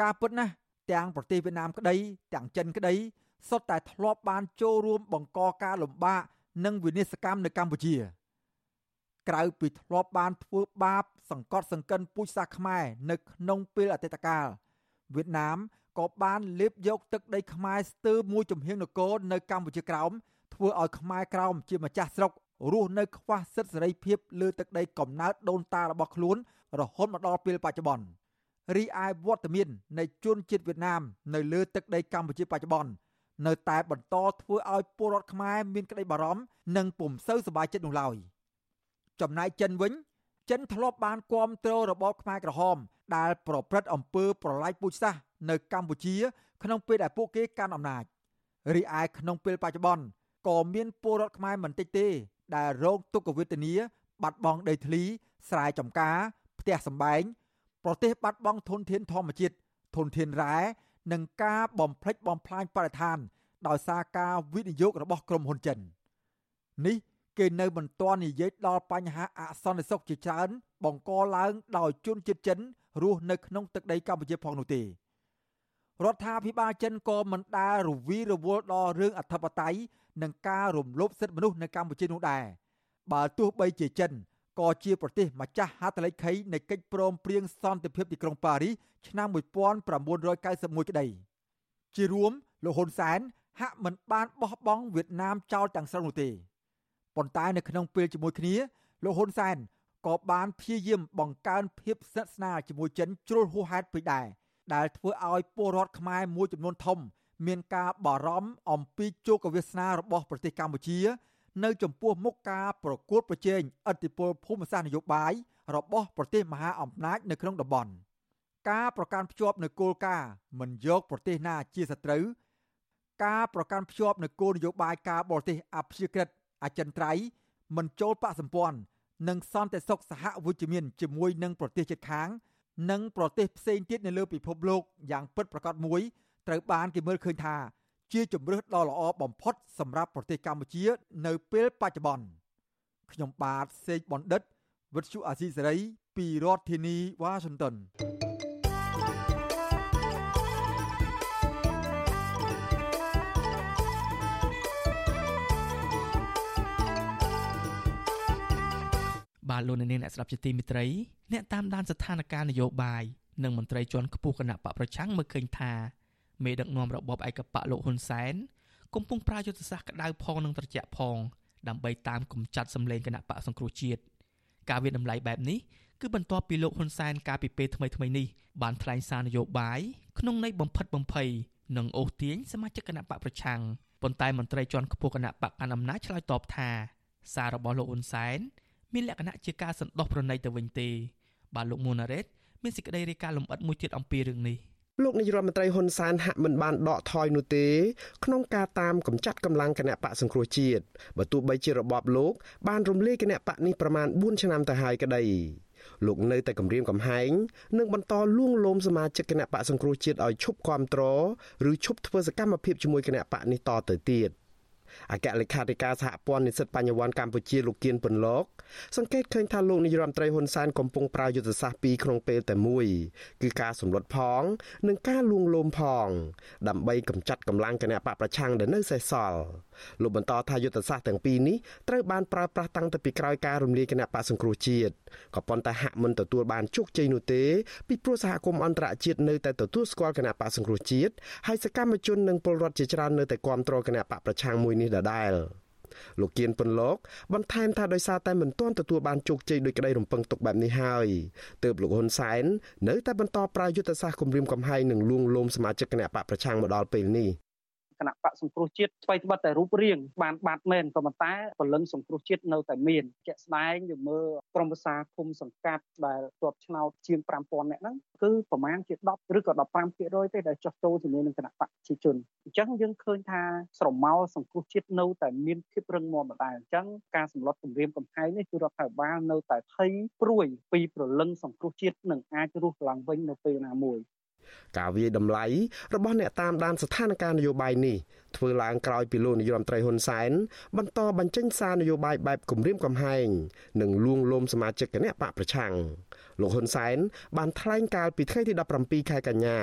ការពិតណាស់ទាំងប្រទេសវៀតណាមក្តីទាំងចិនក្តីសុទ្ធតែធ្លាប់បានចូលរួមបង្កការលំបាកនិងវិនាសកម្មនៅកម្ពុជា ក្រៅពីធ្លាប់បានធ្វើបាប សង្កត់សង្កិនពូជសាសន៍ខ្មែរនៅក្នុងពេលអតីតកាល វៀតណាមក៏បានលេបយកទឹកដីខ្មែរស្ទើរមួយចំហៀងនគរនៅកម្ពុជាក្រោមធ្វើឲ្យខ្មែរក្រោមជាម្ចាស់ស្រុករស់នៅខ្វះសិទ្ធិសេរីភាពលើទឹកដីកំណើតដូនតារបស់ខ្លួនរហូតមកដល់ពេលបច្ចុប្បន្នរីឯវត្តមាននៃជនជាតិវៀតណាមនៅលើទឹកដីកម្ពុជាបច្ចុប្បន្ននៅតែបន្តធ្វើឲ្យពលរដ្ឋខ្មែរមានក្តីបារម្ភនិងពុំសូវសប្បាយចិត្តនោះឡើយចំណែកចិនវិញចិនធ្លាប់បានគាំទ្ររបបខ្មែរក្រហម ដែលប្រព្រឹត្តអំពើប្រល័យពូជសាសន៍នៅកម្ពុជា ក្នុងពេលដែលពួកគេកាន់អំណាចរីឯក្នុងពេលបច្ចុប្បន្នក៏មានពលរដ្ឋខ្មែរមិនតិចទេ ដែលរងទុក្ខវេទនា បាត់បង់ដីធ្លី ស្រែចម្ការផ្ទះសម្បែងប្រទេសបាត់បង់ធនធានធម្មជាតិធនធានរ៉ែនិងការបំផ្លិចបំផ្លាញបរិស្ថាន ដោយសារការវិនិយោគរបស់ក្រុមហ៊ុនចិននេះគេនៅមិនទាន់និយាយដល់បញ្ហាអសន្តិសុខជាច្រើនបង្កឡើងដោយជនជាតិចិន រស់នៅក្នុងទឹកដីកម្ពុជាផងនោះទេរដ្ឋាភិបាលចិនក៏មិនដែលរវីរវល់ដល់រឿងអធិបតេយ្យនិងការរំលោភសិទ្ធិមនុស្សនៅកម្ពុជានោះដែរបើទោះបីជាចិនក៏ជាប្រទេសម្ចាស់ហត្ថលេខីនៃកិច្ចព្រមព្រៀងសន្តិភាពទីក្រុងប៉ារីសឆ្នាំ1991ក្តីជារួមលោកហ៊ុនសែនហាក់មិនបានបោះបង់វៀតណាមចោលទាំងស្រុងនោះទេប៉ុន្តែនៅក្នុងពេលជាមួយគ្នាលោកហ៊ុនសែន ក៏បានព្យាយាមបង្កើនភាពស្និទ្ធស្នាលជាមួយចិនជ្រុលហួសហេតុពេកដែរដែលធ្វើឲ្យពលរដ្ឋខ្មែរមួយចំនួនធំ មានការបារម្ភអំពីជោគវាសនារបស់ប្រទេសកម្ពុជា នៅចំពោះមុខការប្រកួតប្រជែងឥទ្ធិពលភូមិសាស្ត្រនយោបាយរបស់ប្រទេសមហាអំណាចនៅក្នុងតំបន់ការប្រកាន់ភ្ជាប់នៅគោលការណ៍មិនយកប្រទេសណាជាសត្រូវការប្រកាន់ភ្ជាប់នៅគោលនយោបាយការបរទេសអព្យាក្រឹតអចិន្ត្រៃយ៍មិនចូលបកសម្ព័ន្ធ និងសន្តិសុខសហវិជ្ជមានជាមួយនឹងប្រទេសជិតខាង និងប្រទេសផ្សេងទៀតនៅលើពិភពលោកយ៉ាងពិតប្រាកដមួយត្រូវបានគេមើលឃើញថាជាជំរើសដ៏ល្អបំផុតសម្រាប់ប្រទេសកម្ពុជា នៅពេលបច្ចុប្បន្នខ្ញុំបាទសេកបណ្ឌិតវិទ្យុអាស៊ីសេរីពីរដ្ឋធានីវ៉ាស៊ីនតោន បាទលោកអ្នកអ្នកស្ដាប់ជាទីមេត្រីអ្នកតាមដានស្ថានភាពនយោបាយនិងមន្ត្រីជាន់ខ្ពស់គណៈបកប្រឆាំងមើលឃើញថាមេដឹកនាំរបបឯកបកលោកហ៊ុនសែនកំពុងប្រើយុទ្ធសាស្ត្រក្តៅផងនិងត្រជាក់ផងដើម្បីតាមគំចាត់សម្លេងគណៈបកសង្គ្រោះជាតិការវិតម្លៃបែបនេះគឺបន្ទាប់ពីលោកហ៊ុនសែនកាលពីពេលថ្មីៗនេះបានថ្លែងសារនយោបាយក្នុងន័យបំផិតបំភ័យនិងអូសទាញសមាជិកគណៈបកប្រឆាំងប៉ុន្តែមន្ត្រីជាន់ខ្ពស់គណៈបកកណ្ដាលអំណាចឆ្លើយតបថាសាររបស់លោកហ៊ុនសែន មានលក្ខណៈជាការសន្តោសប្រណីទៅវិញទេបាទលោកមូណារ៉េតមានសេចក្តីរាយការណ៍លម្អិតមួយទៀតអំពីរឿងនេះលោកនាយរដ្ឋមន្ត្រីហ៊ុនសែនហាក់មិនបានដកថយនោះទេក្នុងការតាមកម្ចាត់កម្លាំងគណៈបកសង្គ្រោះជាតិបើទោះបីជារបបលោកបានរំលាយគណៈបកនេះប្រមាណ4ឆ្នាំទៅហើយក្តីលោកនៅតែគម្រាមកំហែងនិងបន្តលួងលោមសមាជិកគណៈបកសង្គ្រោះជាតិឲ្យឈប់គាំទ្រឬឈប់ធ្វើសកម្មភាពជាមួយគណៈបកនេះតទៅទៀត។ អគ្គលេខាធិការសហព័ន្ធនិស្សិតបញ្ញវន្តកម្ពុជាលោកគៀនពន្លកសង្កេតឃើញថាលោកនាយរដ្ឋមន្ត្រីហ៊ុនសែនកំពុងប្រើយុទ្ធសាស្ត្រពីរក្នុងពេលតែមួយគឺការសម្លុតផង និងការលួងលោមផង ដើម្បីកម្ចាត់កម្លាំងគណៈបកប្រឆាំងដែលនៅសេសសល់ លោកបន្តថាយុទ្ធសាស្ត្រទាំងពីរនេះត្រូវបានប្រើប្រាស់តាំងពីក្រោយការរំលាយគណៈបកសង្គ្រោះជាតិក៏ប៉ុន្តែហាក់មិនទទួលបានជោគជ័យនោះទេពីព្រោះសហគមន៍អន្តរជាតិនៅតែទទួលស្គាល់គណៈបកសង្គ្រោះជាតិហើយសកម្មជននិងពលរដ្ឋជាច្រើននៅតែគាំទ្រគណៈបកប្រឆាំងមួយនេះដដែលលោកគៀនពន្លកបន្ថែមថាដោយសារតែមិនទាន់ទទួលបានជោគជ័យដោយក្តីរំពឹងទុកបែបនេះហើយទើបលោកហ៊ុនសែននៅតែបន្តប្រើយុទ្ធសាស្ត្រគម្រាមកំហែងនិងលួងលោមសមាជិកគណៈបកប្រឆាំងមកដល់ពេលនេះ គណៈបកសង្គ្រោះជាតិស្វ័យត្បិតតែរូបរាងបានបាត់មែនក៏ប៉ុន្តែពលឹងសង្គ្រោះជាតិនៅតែមានជាក់ស្ដែងយើងមើលក្រមប្រសាគុំសង្កាត់ដែលជាប់ឆ្នោតជាង5000នាក់ហ្នឹងគឺប្រមាណជា10ឬក៏15%ទេដែលចុះចូលជាមួយនឹងគណៈបកប្រជាជនអញ្ចឹងយើងឃើញថាស្រមោលសង្គ្រោះជាតិនៅតែមានភាពរឹងមាំដដែលអញ្ចឹងការសម្លុតគម្រាមកំហែងនេះគឺរដ្ឋាភិបាលនៅតែភ័យព្រួយពីប្រលឹងសង្គ្រោះជាតិនឹងអាចរស់ឡើងវិញនៅពេលណាមួយ ការវាយតម្លៃរបស់អ្នកតាមដានស្ថានភាពនយោបាយនេះធ្វើឡើងក្រោយពីលោកនាយរដ្ឋមន្ត្រីហ៊ុនសែនបន្តបញ្ចេញសារនយោបាយបែបគម្រាមកំហែងនិងលួងលោមសមាជិកគណៈបកប្រឆាំងលោកហ៊ុនសែនបានថ្លែងកាលពីថ្ងៃទី17ខែកញ្ញា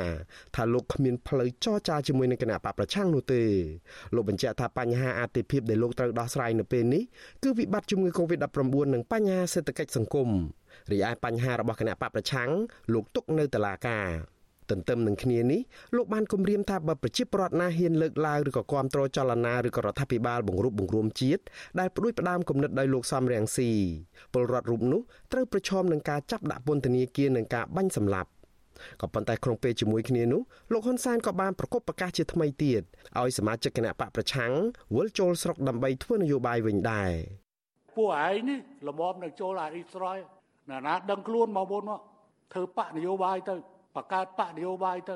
ថាលោកគ្មានផ្លូវចរចាជាមួយនឹងគណៈបកប្រឆាំងនោះទេលោកបញ្ជាក់ថាបញ្ហាអាទិភាពដែលលោកត្រូវដោះស្រាយនៅពេលនេះគឺវិបត្តិជំងឺ Covid-19 និងបញ្ហាសេដ្ឋកិច្ចសង្គមរីឯបញ្ហារបស់គណៈបកប្រឆាំងលោកទុកនៅតុលាការ ទន្ទឹមនឹងគ្នានេះលោកបានគម្រាមថាបើប្រជាពលរដ្ឋណាហ៊ានលើកឡើងឬក៏គាំទ្រចលនាឬក៏រដ្ឋាភិបាលបង្រួបបង្រួមជាតិដែលផ្ដួចផ្ដើមគំនិតដោយលោកសំរងស៊ីពលរដ្ឋរូបនោះត្រូវប្រឈមនឹងការចាប់ដាក់ពន្ធនាគារនិងការបាញ់សម្លាប់ក៏ប៉ុន្តែក្នុងពេលជាមួយគ្នានោះលោកហ៊ុនសែនក៏បានប្រកបប្រកាសជាថ្មីទៀតឲ្យសមាជិកគណៈបកប្រឆាំងវិលចូលស្រុកដើម្បីធ្វើនយោបាយវិញដែរពួកឯងនេះល្មមនឹងចូលអ៊ីស្រ័យណាណាដឹងខ្លួនមកមុនមកធ្វើបកនយោបាយទៅ បង្កើតបកនយោបាយទៅ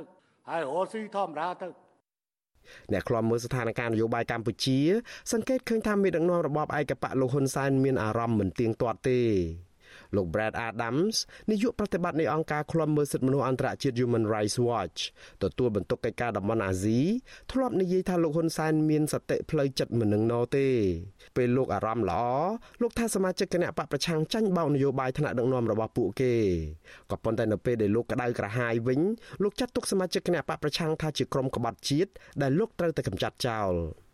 ហើយរស់ស៊ីធម្មតាទៅអ្នកខ្លំមើលស្ថានភាពនយោបាយកម្ពុជា សង្កេតឃើញថាមេដឹកនាំរបបឯកបកលោកហ៊ុនសែនមានអារម្មណ៍មិនទៀងទាត់ទេ លោក Brad Adams នាយកប្រតិបត្តិនៃអង្គការឃ្លាំមើលសិទ្ធិមនុស្សអន្តរជាតិ Human Rights Watch ទទួលបន្ទុកកិច្ចការតំបន់អាស៊ីធ្លាប់និយាយថាលោកហ៊ុនសែនមានសតិផ្លូវចិត្តមិននឹងណទេពេលលោកអារម្មណ៍ល្អលោកថាសមាជិកគណៈបកប្រឆាំងចាញ់បោកនយោបាយថ្នាក់ដឹកនាំរបស់ពួកគេក៏ប៉ុន្តែនៅពេលដែលលោកក្តៅក្រហាយវិញលោកចាត់ទុកសមាជិកគណៈបកប្រឆាំងថាជាក្រុមក្បត់ជាតិដែលលោកត្រូវតែកម្ចាត់ចោល។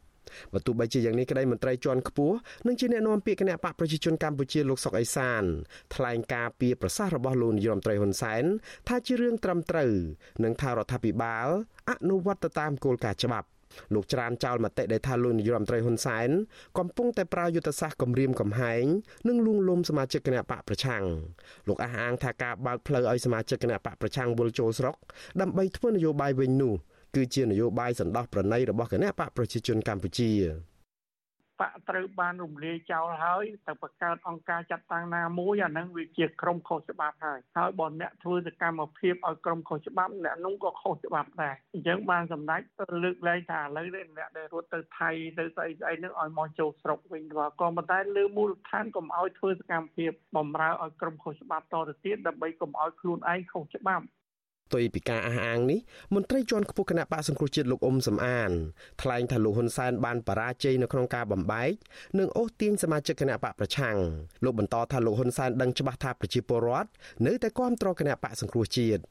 បើទោះបីជាយ៉ាងនេះក្តីមន្ត្រីជាន់ខ្ពស់និងជាអ្នកនាំពាក្យគណៈបកប្រជាជនកម្ពុជាលោកសុកអេសានថ្លែងការពីប្រសាសន៍របស់លោកនាយរដ្ឋមន្ត្រីហ៊ុនសែនថាជារឿងត្រឹមត្រូវនិងថារដ្ឋាភិបាលអនុវត្តទៅតាមគោលការណ៍ច្បាប់លោកច្រានចោលមតិដែលថាលោកនាយរដ្ឋមន្ត្រីហ៊ុនសែនកំពុងតែប្រើយុទ្ធសាស្ត្រគម្រាមកំហែងនិងលួងលោមសមាជិកគណៈបកប្រឆាំងលោកអះអាងថាការបើកផ្លូវឲ្យសមាជិកគណៈបកប្រឆាំងវិលចូលស្រុកដើម្បីធ្វើនយោបាយវិញនោះ គឺជានយោបាយសន្តោសប្រណីរបស់គណៈបកប្រជាជនកម្ពុជាបកត្រូវបានរំលាយចោលហើយទៅបង្កើតអង្គការចាត់តាំងណាមួយអានឹងវាជាក្រុមខុសច្បាប់ហើយហើយបើអ្នកធ្វើសកម្មភាពឲ្យក្រុមខុសច្បាប់អ្នកនោះក៏ខុសច្បាប់ដែរអញ្ចឹងបានសម្ដេចលើកលែងថាឥឡូវនេះអ្នកដែលរត់ទៅថៃទៅស្អីស្អីនឹងឲ្យមកចូលស្រុកវិញក៏ក៏ប៉ុន្តែលើមូលដ្ឋានកុំឲ្យធ្វើសកម្មភាពបំរើឲ្យក្រុមខុសច្បាប់តទៅទៀតដើម្បីកុំឲ្យខ្លួនឯងខុសច្បាប់ផ្ទុយពីការអះអាងនេះមន្ត្រីជាន់ខ្ពស់គណៈបកសង្គ្រោះជាតិលោកអ៊ុំសំអានថ្លែងថាលោកហ៊ុនសែនបានបរាជ័យនៅក្នុងការបំបែកនិងអូសទាញសមាជិកគណៈបកប្រឆាំងលោកបន្តថាលោកហ៊ុនសែនដឹងច្បាស់ថាប្រជាពលរដ្ឋនៅតែគាំទ្រគណៈបកសង្គ្រោះជាតិ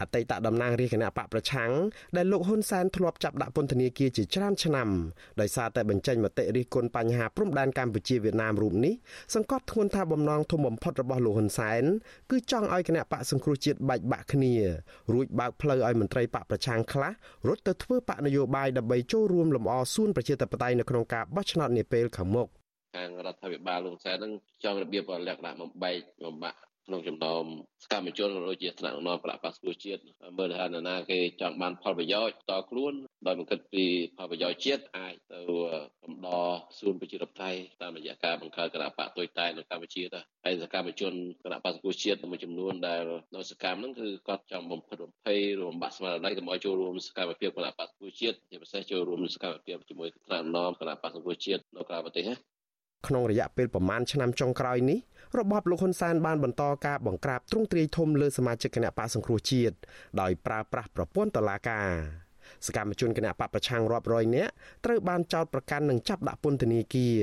អតីតតំណាងរាជគណៈបកប្រឆាំងដែលលោកហ៊ុនសែនធ្លាប់ចាប់ដាក់ពន្ធនាគារជាច្រើនឆ្នាំដោយសារតែបញ្ចេញមតិរិះគន់បញ្ហាព្រំដែនកម្ពុជាវៀតណាមរូបនេះសង្កត់ធ្ងន់ថាបំណងធំបំផុតរបស់លោកហ៊ុនសែនគឺចង់ឲ្យគណៈបកសង្គ្រោះជាតិបែកបាក់គ្នារួចបើកផ្លូវឲ្យមន្ត្រីបកប្រឆាំងខ្លះរត់ទៅធ្វើបកនយោបាយដើម្បីចូលរួមលំអសួនប្រជាធិបតេយ្យនៅក្នុងការបោះឆ្នោតនាពេលខាងមុខខាងរដ្ឋាភិបាលលោកសែននឹងចង់របៀបលក្ខណៈបំបែកបំបាក់ ក្នុងចំណោមសកម្មជនក៏ដូចជាថ្នាក់ដឹកនាំគណៈបក្សប្រជាជាតិមើលថានរណាគេចង់បានផលប្រយោជន៍តខ្លួនដោយមិនគិតពីផលប្រយោជន៍ជាតិអាចទៅកំដរសួនប្រជាធិបតេយ្យតាមរយៈការបង្កើតគណៈបកទុយតែនៅកម្ពុជាទៅហើយសកម្មជនគណៈបក្សប្រជាជាតិមួយចំនួនដែលនៅសកម្មហ្នឹងគឺគាត់ចង់បំផិតបំភ័យរំបាក់ស្មារតីកុំឲ្យចូលរួមសកម្មភាពគណៈបក្សប្រជាជាតិជាពិសេសចូលរួមសកម្មភាពជាមួយថ្នាក់ដឹកនាំគណៈបក្សប្រជាជាតិនៅក្រៅប្រទេសណាក្នុងរយៈពេលប្រមាណឆ្នាំចុងក្រោយនេះ របបលោកហ៊ុនសែនបានបន្តការបង្ក្រាបទ្រង់ទ្រាយធំលើសមាជិកគណៈបកសង្គ្រោះជាតិដោយប្រើប្រាស់ប្រព័ន្ធតុលាការសកម្មជនគណៈបកប្រឆាំងរាប់រយនាក់ត្រូវបានចោទប្រកាន់និងចាប់ដាក់ពន្ធនាគារ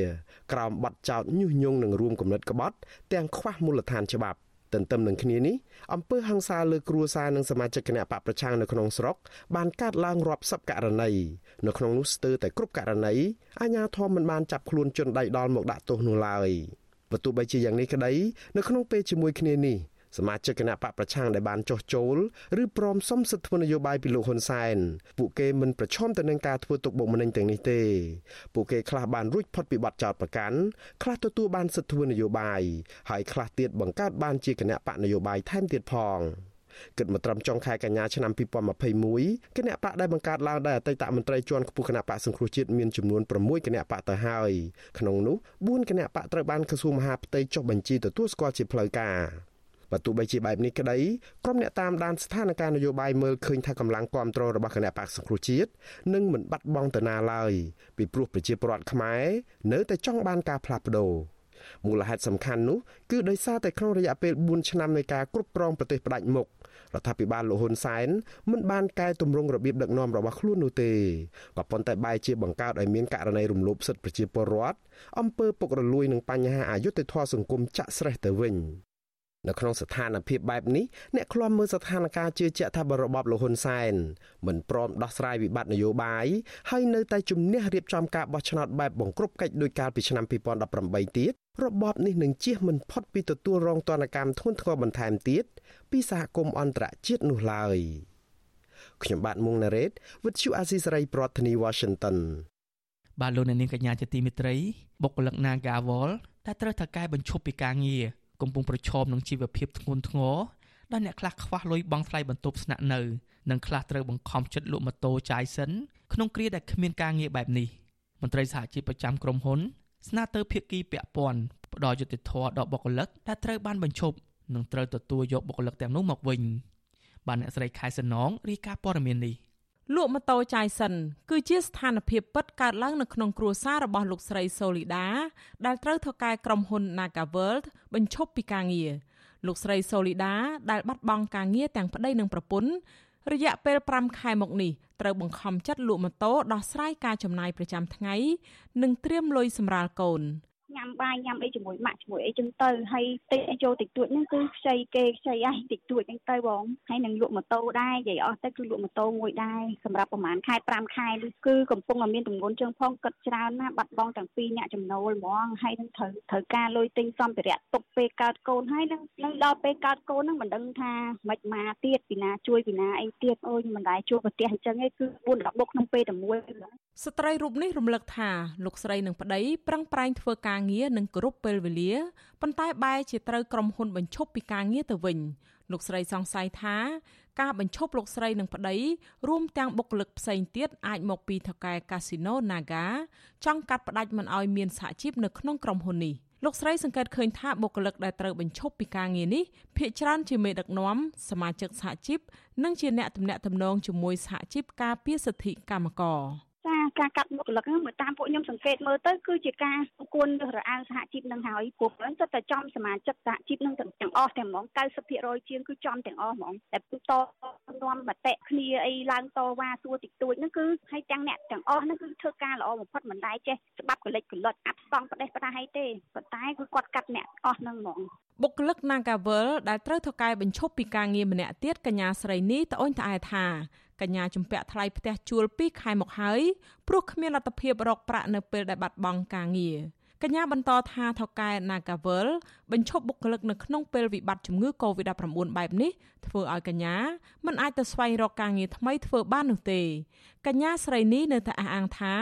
ក្រោមបទចោទញុះញង់និងរួមគំនិតក្បត់ ទាំងខ្វះមូលដ្ឋានច្បាប់ទន្ទឹមនឹងគ្នានេះអំពើហ ংস ាលើគ្រួសារនិងសមាជិកគណៈបកប្រឆាំងនៅក្នុងស្រុកបានកាត់ឡើងរាប់សិបករណីនៅក្នុងនោះស្ទើរតែគ្រប់ករណីអាជ្ញាធរមិនបានចាប់ខ្លួនជនដៃដល់មកដាក់ទោសនោះឡើយ បើទោះបីជាយ៉ាងនេះក្តីនៅក្នុងពេលជាមួយគ្នានេះសមាជិកគណៈបកប្រឆាំងដែលបានចុះចូលឬព្រមសុំសិទ្ធិធ្វើនយោបាយពីលោកហ៊ុនសែនពួកគេមិនប្រឈមទៅនឹងការធ្វើទុកបុកម្នេញទាំងនេះទេពួកគេខ្លះបានរួចផុតពីបទចោទប្រកាន់ខ្លះទទួលបានសិទ្ធិធ្វើនយោបាយហើយខ្លះទៀតបង្កើតបានជាគណៈបកនយោបាយថែមទៀតផង គិតមកត្រឹមចុងខែកញ្ញាឆ្នាំ2021គណៈបកដែលបង្កើតឡើងដោយអតីតមន្ត្រីជាន់ខ្ពស់គណៈបកសង្គ្រោះជាតិមានចំនួន6គណៈបកទៅហើយក្នុងនោះ4គណៈបកត្រូវបានក្រសួងមហាផ្ទៃចុះបញ្ជីទទួលស្គាល់ជាផ្លូវការបើទោះបីជាបែបនេះក្តីក្រុមអ្នកតាមដានស្ថានភាពនយោបាយមើលឃើញថាកម្លាំងគ្រប់គ្រងរបស់គណៈបកសង្គ្រោះជាតិនឹងមិនបាត់បង់ទៅណាឡើយពីព្រោះប្រជាពលរដ្ឋខ្មែរនៅតែចង់បានការផ្លាស់ប្ដូរ មូលហេតុសំខាន់នោះគឺដោយសារតែក្នុងរយៈពេល4ឆ្នាំនៃការគ្រប់គ្រងប្រទេសផ្ដាច់មុខរដ្ឋាភិបាលលោកហ៊ុនសែនមិនបានកែតម្រង់របៀបដឹកនាំរបស់ខ្លួននោះទេក៏ប៉ុន្តែបែរជាបង្កើតឲ្យមានករណីរំលោភសិទ្ធិប្រជាពលរដ្ឋអំពើពុករលួយនិងបញ្ហាអយុត្តិធម៌សង្គមចាក់ស្រេះទៅវិញនៅក្នុងស្ថានភាពបែបនេះអ្នកឃ្លាំមើលស្ថានភាពជឿជាក់ថាបរបបលោកហ៊ុនសែនមិនព្រមដោះស្រាយវិបត្តិនយោបាយហើយនៅតែជំនះរៀបចំការបោះឆ្នោតបែបបង្ក្រប់កិច្ចដោយកាលពីឆ្នាំ2018ទៀត របបនេះនឹងជៀសមិនផុតពីទទួលរងទណ្ឌកម្មធ្ងន់ធ្ងរបន្ថែមទៀតពីសហគមន៍អន្តរជាតិនោះឡើយខ្ញុំបាទមុងណារ៉េត With you Azisaray ប្រធានាធិបតី Washington បាទលោកអ្នកនាងកញ្ញាជាទីមេត្រីបុគ្គលិក Nagawal ដែលត្រូវថៅកែបញ្ឈប់ពីការងារកំពុងប្រឈមនឹងជីវភាពធ្ងន់ធ្ងរដែលអ្នកខ្លះខ្វះលុយបង់ថ្លៃបន្ទប់ស្នាក់នៅនិងខ្លះត្រូវបង្ខំចិត្តលក់ម៉ូតូចាយសិនក្នុងគ្រាដែលគ្មានការងារបែបនេះមន្ត្រីសហជីពប្រចាំក្រុមហ៊ុន ស្នើទៅភាគីពាក់ព័ន្ធផ្ដល់យុត្តិធម៌ដល់បុគ្គលិកដែលត្រូវបានបញ្ឈប់និងត្រូវទទួលយកបុគ្គលិកទាំងនោះមកវិញបានអ្នកស្រីខែសំណងរាយការណ៍ព័ត៌មាននេះលក់ម៉ូតូចាយសិនគឺជាស្ថានភាពពិតកើតឡើងនៅក្នុងគ្រួសាររបស់លោកស្រីសូលីដាដែលត្រូវធ្វើការក្រុមហ៊ុន Naga World បញ្ឈប់ពីការងារលោកស្រីសូលីដាដែលបាត់បង់ការងារទាំងប្តីនិងប្រពន្ធ រយៈពេល5ខែមកនេះត្រូវបង្ខំចិត្តលក់ម៉ូតូដោះស្រាយការចំណាយប្រចាំថ្ងៃ និងត្រៀមលុយសម្រាលកូន។ ញ៉ាំបាយញ៉ាំអីជាមួយម៉ាក់ជាមួយអីចឹងទៅហើយតិចអីចូលតិចតួចហ្នឹងគឺខ្ចីគេខ្ចីអីតិចតួចហ្នឹងទៅបងហើយនឹងលក់ម៉ូតូដែរនិយាយអស់ទៅគឺលក់ម៉ូតូមួយដែរសម្រាប់ប្រហែលខែ5ខែនេះគឺកំពុងតែមានទម្ងន់ជើងផងគិតច្រើនណាបាត់បង់ទាំងពីរអ្នកចំណូលហ្មងហើយនឹងត្រូវត្រូវការលុយទិញសម្ភារៈទុកពេលកើតកូនហើយនឹងនឹងដល់ពេលកើតកូនហ្នឹងមិនដឹងថាមិនមកទៀតពីណាជួយពីណាអីទៀតអូយមិនដែរជួបប្រទេសអញ្ចឹងឯងគឺ4 10បុកក្នុងពេលតែមួយស្ត្រីរូបនេះរំលឹកថាលោកស្រីនិងប្តីប្រឹងប្រែងធ្វើការងារនិងគ្រប់ពេលវេលាប៉ុន្តែបែរជាត្រូវក្រុមហ៊ុនបញ្ឈប់ពីការងារទៅវិញលោកស្រីសង្ស័យថាការបញ្ឈប់លោកស្រីនិងប្តីរួមទាំងបុគ្គលិកផ្សេងទៀតអាចមកពីថកែកាស៊ីណូ Naga ចង់កាត់ផ្តាច់មិនឲ្យមានសហជីពនៅក្នុងក្រុមហ៊ុននេះលោកស្រីសង្កេតឃើញថាបុគ្គលិកដែលត្រូវបញ្ឈប់ពីការងារនេះភាគច្រើនជាមេដឹកនាំសមាជិកសហជីពនិងជាអ្នកទំនាក់ទំនងជាមួយសហជីពការពារសិទ្ធិកម្មករ។ ចាការកាត់បុគ្គលិកហ្នឹងមកតាមពួកខ្ញុំសង្កេតមើលទៅគឺជាការគួនរើសរអាងសហជីពនឹងហើយព្រោះហ្នឹងទៅតែចំសមាជិកសហជីពនឹងទាំងអស់ទាំងហ្មង90%ជាងគឺចំទាំងអស់ហ្មងតែតនាំមតិគ្នាអីឡើងតវ៉ាសួរតិចតួចហ្នឹងគឺឲ្យទាំងអ្នកទាំងអស់ហ្នឹងគឺធ្វើការល្អបំផុតមិនដែរចេះច្បាប់កលិចកលត់អាប់ស្តង់ប្រទេសប្រដាឲ្យទេប៉ុន្តែគឺគាត់កាត់អ្នកអស់ហ្នឹងហ្មងបុគ្គលិក Nagavel ដែលត្រូវធ្វើការបញ្ឈប់ពីការងារម្នាក់ទៀតកញ្ញាស្រីនេះត្អូញត្អែថា កញ្ញាជំពាក់ថ្លៃផ្ទះជួល2ខែមកហើយព្រោះគ្មានលទ្ធភាពរកប្រាក់នៅពេលដែលបាត់បង់ការងារកញ្ញាបន្តថាថៅកែ Nagavel បញ្ឈប់បុគ្គលិកនៅក្នុងពេលវិបត្តិជំងឺ Covid-19 បែបនេះធ្វើឲ្យកញ្ញាមិនអាចទៅស្វែងរកការងារថ្មីធ្វើបាននោះទេកញ្ញាស្រីនេះនៅតែអះអាងថា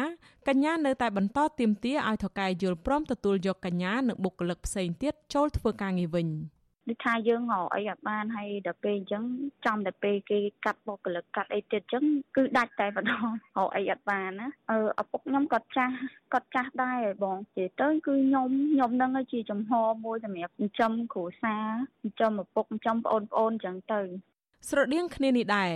កញ្ញានៅតែបន្តទាមទារឲ្យថៅកែយល់ព្រមទទួលយកកញ្ញានិងបុគ្គលិកផ្សេងទៀតចូលធ្វើការងារវិញ។ ដូចថាយើងរកអីអត់បានហើយដល់ពេលអញ្ចឹងចំតែពេលគេកាត់បុគ្គលិកកាត់អីទៀតអញ្ចឹងគឺដាច់តែម្ដងរកអីអត់បានណាអឺឪពុកខ្ញុំក៏ចាស់ក៏ចាស់ដែរបងនិយាយទៅគឺខ្ញុំខ្ញុំនឹងជាចំហមួយសម្រាប់ចិញ្ចឹមគ្រួសារចិញ្ចឹមឪពុកចិញ្ចឹមប្អូនប្អូនអញ្ចឹងទៅ ស្រដៀងគ្នានេះដែរ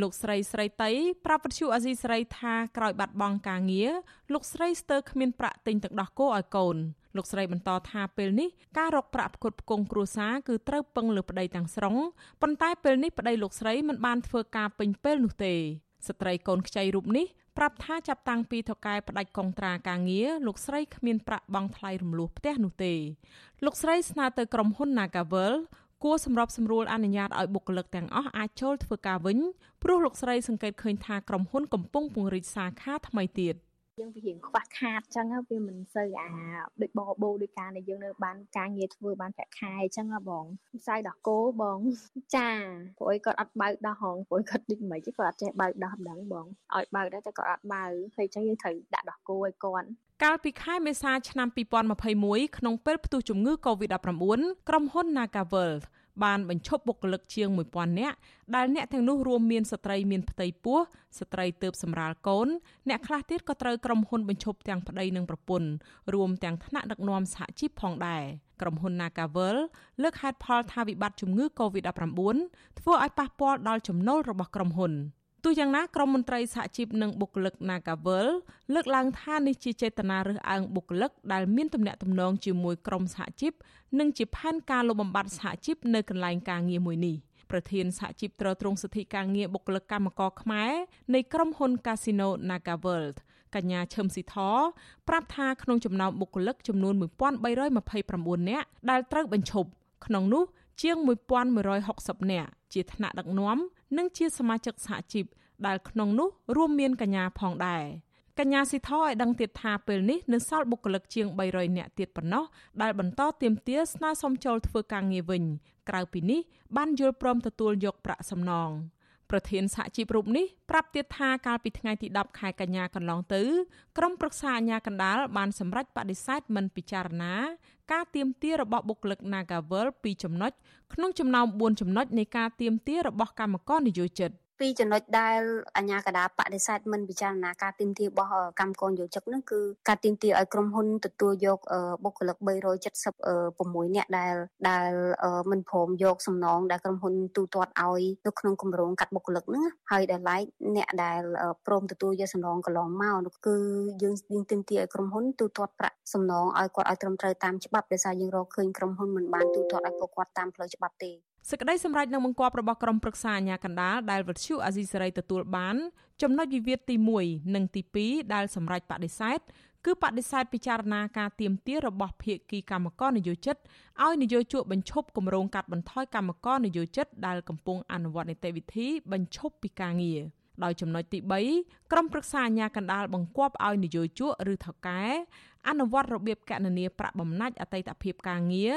លោកស្រីស្រីតៃប្រាប់វិទ្យុអាស៊ីស្រីថាក្រោយបាត់បង់ការងារលោកស្រីស្ទើរគ្មានប្រាក់ទិញទឹកដោះគោឲ្យកូន លោកស្រីបន្តថាពេលនេះការរកប្រាក់ផ្គត់ផ្គង់គ្រួសារគឺត្រូវពឹងលើប្តីទាំងស្រុងប៉ុន្តែពេលនេះប្តីលោកស្រីមិនបានធ្វើការពេញពេលនោះទេស្ត្រីកូនខ្ចីរូបនេះប្រាប់ថាចាប់តាំងពីថកែផ្ដាច់កុងត្រាការងារលោកស្រីគ្មានប្រាក់បង់ថ្លៃរំលោះផ្ទះនោះទេលោកស្រីស្នើទៅក្រុមហ៊ុន Nagavel គួរសម្របសម្រួលអនុញ្ញាតឲ្យបុគ្គលិកទាំងអស់អាចចូលធ្វើការវិញព្រោះលោកស្រីសង្កេតឃើញថាក្រុមហ៊ុនកំពុងពង្រីកសាខាថ្មីទៀត។ យើងវារៀងខ្វះខាតអញ្ចឹងវាមិនសូវអាដូចបបោដូចការដែលយើងនៅបានការងារធ្វើបានប្រាក់ខែអញ្ចឹងបងផ្សាយដោះគោបងចាព្រោះអីគាត់អត់បើកដោះហងព្រោះគាត់ដូចមិនខ្មិចគាត់អត់ចេះបើកដោះដឹងបងឲ្យបើកដែរតែគាត់អត់បើកហើយអញ្ចឹងយើងត្រូវដាក់ដោះគោឲ្យគាត់កាលពីខែមេសាឆ្នាំ2021ក្នុងពេលផ្ទុះជំងឺ Covid-19 ក្រុមហ៊ុន Nagavel បានបញ្ឈប់បុគ្គលិកជាង1000នាក់ដែលអ្នកទាំងនោះរួមមានស្ត្រីមានផ្ទៃពោះស្ត្រីទើបសម្រាលកូនអ្នកខ្លះទៀតក៏ត្រូវក្រុមហ៊ុនបញ្ឈប់ទាំងប្តីនិងប្រពន្ធរួមទាំងថ្នាក់ដឹកនាំសហជីពផងដែរក្រុមហ៊ុន Nagavel លើកហេតុផលថាវិបត្តិជំងឺ Covid-19 ធ្វើឲ្យប៉ះពាល់ដល់ចំណូលរបស់ក្រុមហ៊ុន។ ទោះយ៉ាងណាក្រមមន្ត្រីសហជីពនិងបុគ្គលិក Nagavel លើកឡើងថានេះជាចេតនារើសអើងបុគ្គលិកដែលមានទំនាក់ទំនងជាមួយក្រុមសហជីពនិងជាផែនការលុបបំបាត់សហជីពនៅកន្លែងការងារមួយនេះប្រធានសហជីពត្រួតត្រងសិទ្ធិការងារបុគ្គលិកកម្មករខ្មែរនៃក្រុមហ៊ុន Casino NagaWorld កញ្ញាឈឹមស៊ីធប្រាប់ថាក្នុងចំណោមបុគ្គលិកចំនួន1329នាក់ដែលត្រូវបញ្ឈប់ក្នុងនោះជាង1160នាក់ជាថ្នាក់ដឹកនាំ និងជាសមាជិកសហជីពដែលក្នុងនោះរួមមានកញ្ញាផងដែរកញ្ញាស៊ីថឲ្យដឹងទៀតថាពេលនេះនៅសល់បុគ្គលិកជាង300នាក់ទៀតប៉ុណ្ណោះដែលបន្តទៀមទាស្នើសុំចូលធ្វើការងារវិញក្រៅពីនេះបានយល់ព្រមទទួលយកប្រាក់សំណង ប្រធានសហជីពរូបនេះប្រាប់ទៀតថាកាលពីថ្ងៃទី10ខែកញ្ញាកន្លងទៅក្រុមប្រឹក្សាអាជ្ញាកណ្ដាលបានសម្រេចបដិសេធមិនពិចារណា ការទៀមទារបស់បុគ្គលិក Nagavel 2ចំណុចក្នុងចំណោម4ចំណុចនៃការទៀមទារបស់កម្មករនិយោជិត ពីរចំណុចដែលអាជ្ញាកណ្ដាលបដិសេធមិនពិចារណាការទីមទារបស់កម្មករយោជិកនោះគឺការទីមទាឲ្យក្រុមហ៊ុនទទួលយកបុគ្គលិក376នាក់ដែលដែលមិនព្រមយកសំណងដែលក្រុមហ៊ុនទូទាត់ឲ្យនៅក្នុងគម្រោងកាត់បុគ្គលិកហ្នឹងហើយដែលឡែកអ្នកដែលព្រមទទួលយកសំណងកន្លងមកនោះគឺយើងយើងទីមទាឲ្យក្រុមហ៊ុនទូទាត់ប្រាក់សំណងឲ្យគាត់ឲ្យត្រឹមត្រូវតាមច្បាប់ដោយសារយើងរកឃើញក្រុមហ៊ុនមិនបានទូទាត់ឲ្យពួកគាត់តាមផ្លូវច្បាប់ទេ សេចក្តីសម្រេចនឹងបង្គាប់របស់ក្រុមប្រឹក្សាអាជ្ញាកណ្ដាលដែលវិទ្យុអាស៊ីសេរីទទួលបាន ចំណុចវិវាទទី1និងទី2ដែលសម្រេចបដិសេធគឺបដិសេធពិចារណាការទៀមទារបស់ភាគីកម្មករនយោជិតឲ្យនយោជកបញ្ឈប់គម្រោងកាត់បន្ថយកម្មករនយោជិតដែលកំពុងអនុវត្តនីតិវិធីបញ្ឈប់ពីការងារដោយចំណុចទី3ក្រុមប្រឹក្សាអាជ្ញាកណ្ដាលបង្គាប់ឲ្យនយោជកឬថៅកែអនុវត្តរបៀបកណនាប្រាក់បំណាច់អតីតភាពការងារ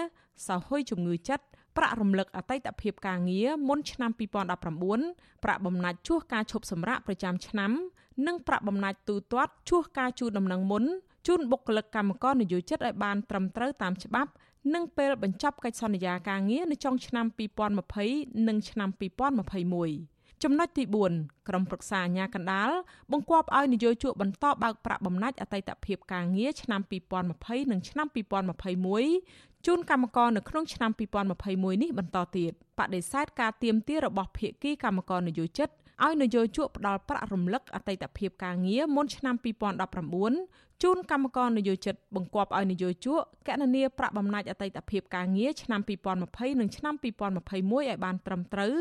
សោហ៊ុយជំងឺចិត្ត ប្រាក់រំលឹកអតីតភាពការងារមុនឆ្នាំ2019ប្រាក់បំណាច់ជួសការឈប់សម្រាកប្រចាំឆ្នាំ និងប្រាក់បំណាច់ទូទាត់ជួសការជូនដំណឹងមុនជូនបុគ្គលិកកម្មករនយោជិតឲ្យបានត្រឹមត្រូវតាមច្បាប់ និងពេលបញ្ចប់កិច្ចសន្យាការងារនៅចុងឆ្នាំ2020និងឆ្នាំ2021ចំណុចទី4ក្រុមប្រឹក្សាអាជ្ញាកណ្ដាលបង្គាប់ឲ្យនយោជកបន្តបើកប្រាក់បំណាច់អតីតភាពការងារឆ្នាំ2020និងឆ្នាំ2021 ជូនកម្មករនៅក្នុងឆ្នាំ2021នេះបន្តទៀតបដិសេធការទៀមទារបស់ភាគីកម្មករនយោជិតឲ្យនយោជកផ្ដាល់ប្រាក់រំលឹកអតីតភាពការងារមុនឆ្នាំ2019ជូនកម្មករនយោជិតបង្គាប់ឲ្យនយោជកកណនាប្រាក់បំណាច់អតីតភាពការងារឆ្នាំ2020និងឆ្នាំ2021ឲ្យបានត្រឹមត្រូវ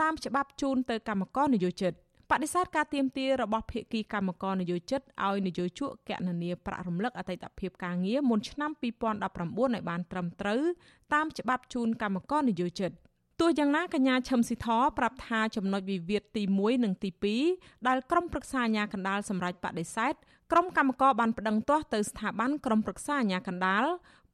តាមច្បាប់ជូនទៅកម្មករនយោជិត បដិសេធការទៀមទារបស់ភាគីកម្មករនយោជិតឲ្យនយោជកកណនាប្រាក់រំលឹកអតីតភាពការងារមុនឆ្នាំ2019ឲ្យបានត្រឹមត្រូវតាមច្បាប់ជូនកម្មករនយោជិតទោះយ៉ាងណាកញ្ញាឈឹមស៊ីធប្រាប់ថាចំណុចវិវាទទី1និងទី2ដែលក្រុមប្រឹក្សាអាជ្ញាកណ្ដាលសម្រាប់បដិសេធក្រុមកម្មករបានប្តឹងទាស់ទៅស្ថាប័នក្រុមប្រឹក្សាអាជ្ញាកណ្ដាល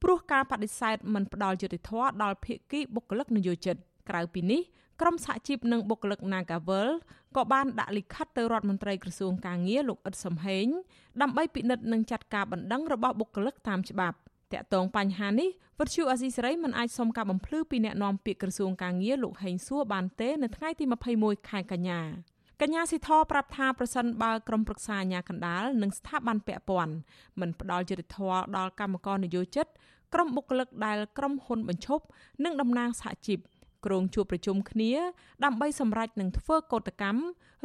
ព្រោះការបដិសេធមិនផ្ដល់យុត្តិធម៌ដល់ភាគីបុគ្គលិកនយោជិតក្រៅពីនេះក្រុមសហជីពនិងបុគ្គលិក Nagavel ក៏បានដាក់លិខិតទៅរដ្ឋមន្ត្រីក្រសួងកាងារលោកអ៊ិតសំហេងដើម្បីពិនិត្យនិងចាត់ការបណ្ដឹងរបស់បុគ្គលិកតាមច្បាប់តាក់ទងបញ្ហានេះវិទ្យុអាស៊ីសេរីមិនអាចសុំការបំភ្លឺពីអ្នកនាំពាក្យក្រសួងកាងារលោកហេងសួរបានទេនៅថ្ងៃទី21ខែកញ្ញាកញ្ញាស៊ីធប្រាប់ថាប្រសិនបើក្រុមប្រឹក្សាអាជ្ញាកណ្ដាលនិងស្ថាប័នពាក់ព័ន្ធមិនផ្ដល់យុត្តិធម៌ដល់កម្មករនយោជិតក្រុមបុគ្គលិកដែលក្រុមហ៊ុនបញ្ឈប់និងតំណាងសហជីព គ្រងជួបប្រជុំគ្នាដើម្បីសម្រេចនឹងធ្វើកោតកម្ម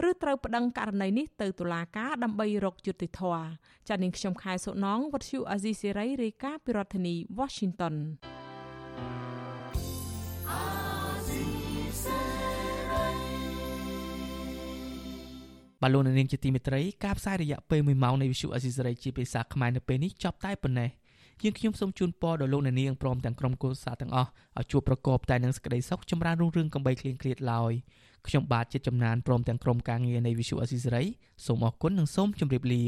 ឬត្រូវប្តឹងករណីនេះទៅតុលាការដើម្បីរកយុត្តិធម៌ចា៎នាងខ្ញុំខែសុណងវັດឈូអាស៊ីសេរីរាយការណ៍ពីរដ្ឋធានី Washington បាឡូននាងជាទីមេត្រីការផ្សាយរយៈពេល1ម៉ោងនៃវិទ្យុអេស៊ីសរ៉ៃជាភាសាខ្មែរនៅពេលនេះចប់តែប៉ុណ្ណេះ យើងខ្ញុំសូមជូនពរដល់លោកអ្នកនាងព្រមទាំងក្រុមគូសាទាំងអស់ឲ្យជួបប្រកបតែនឹងសេចក្តីសុខចម្រើនរុងរឿងកំបីគ្លៀងគ្លាតឡើយខ្ញុំបាទជាចំណានព្រមទាំងក្រុមការងារនៃវិទ្យុអេស៊ីសរ៉ៃសូមអរគុណនិងសូមជម្រាបលា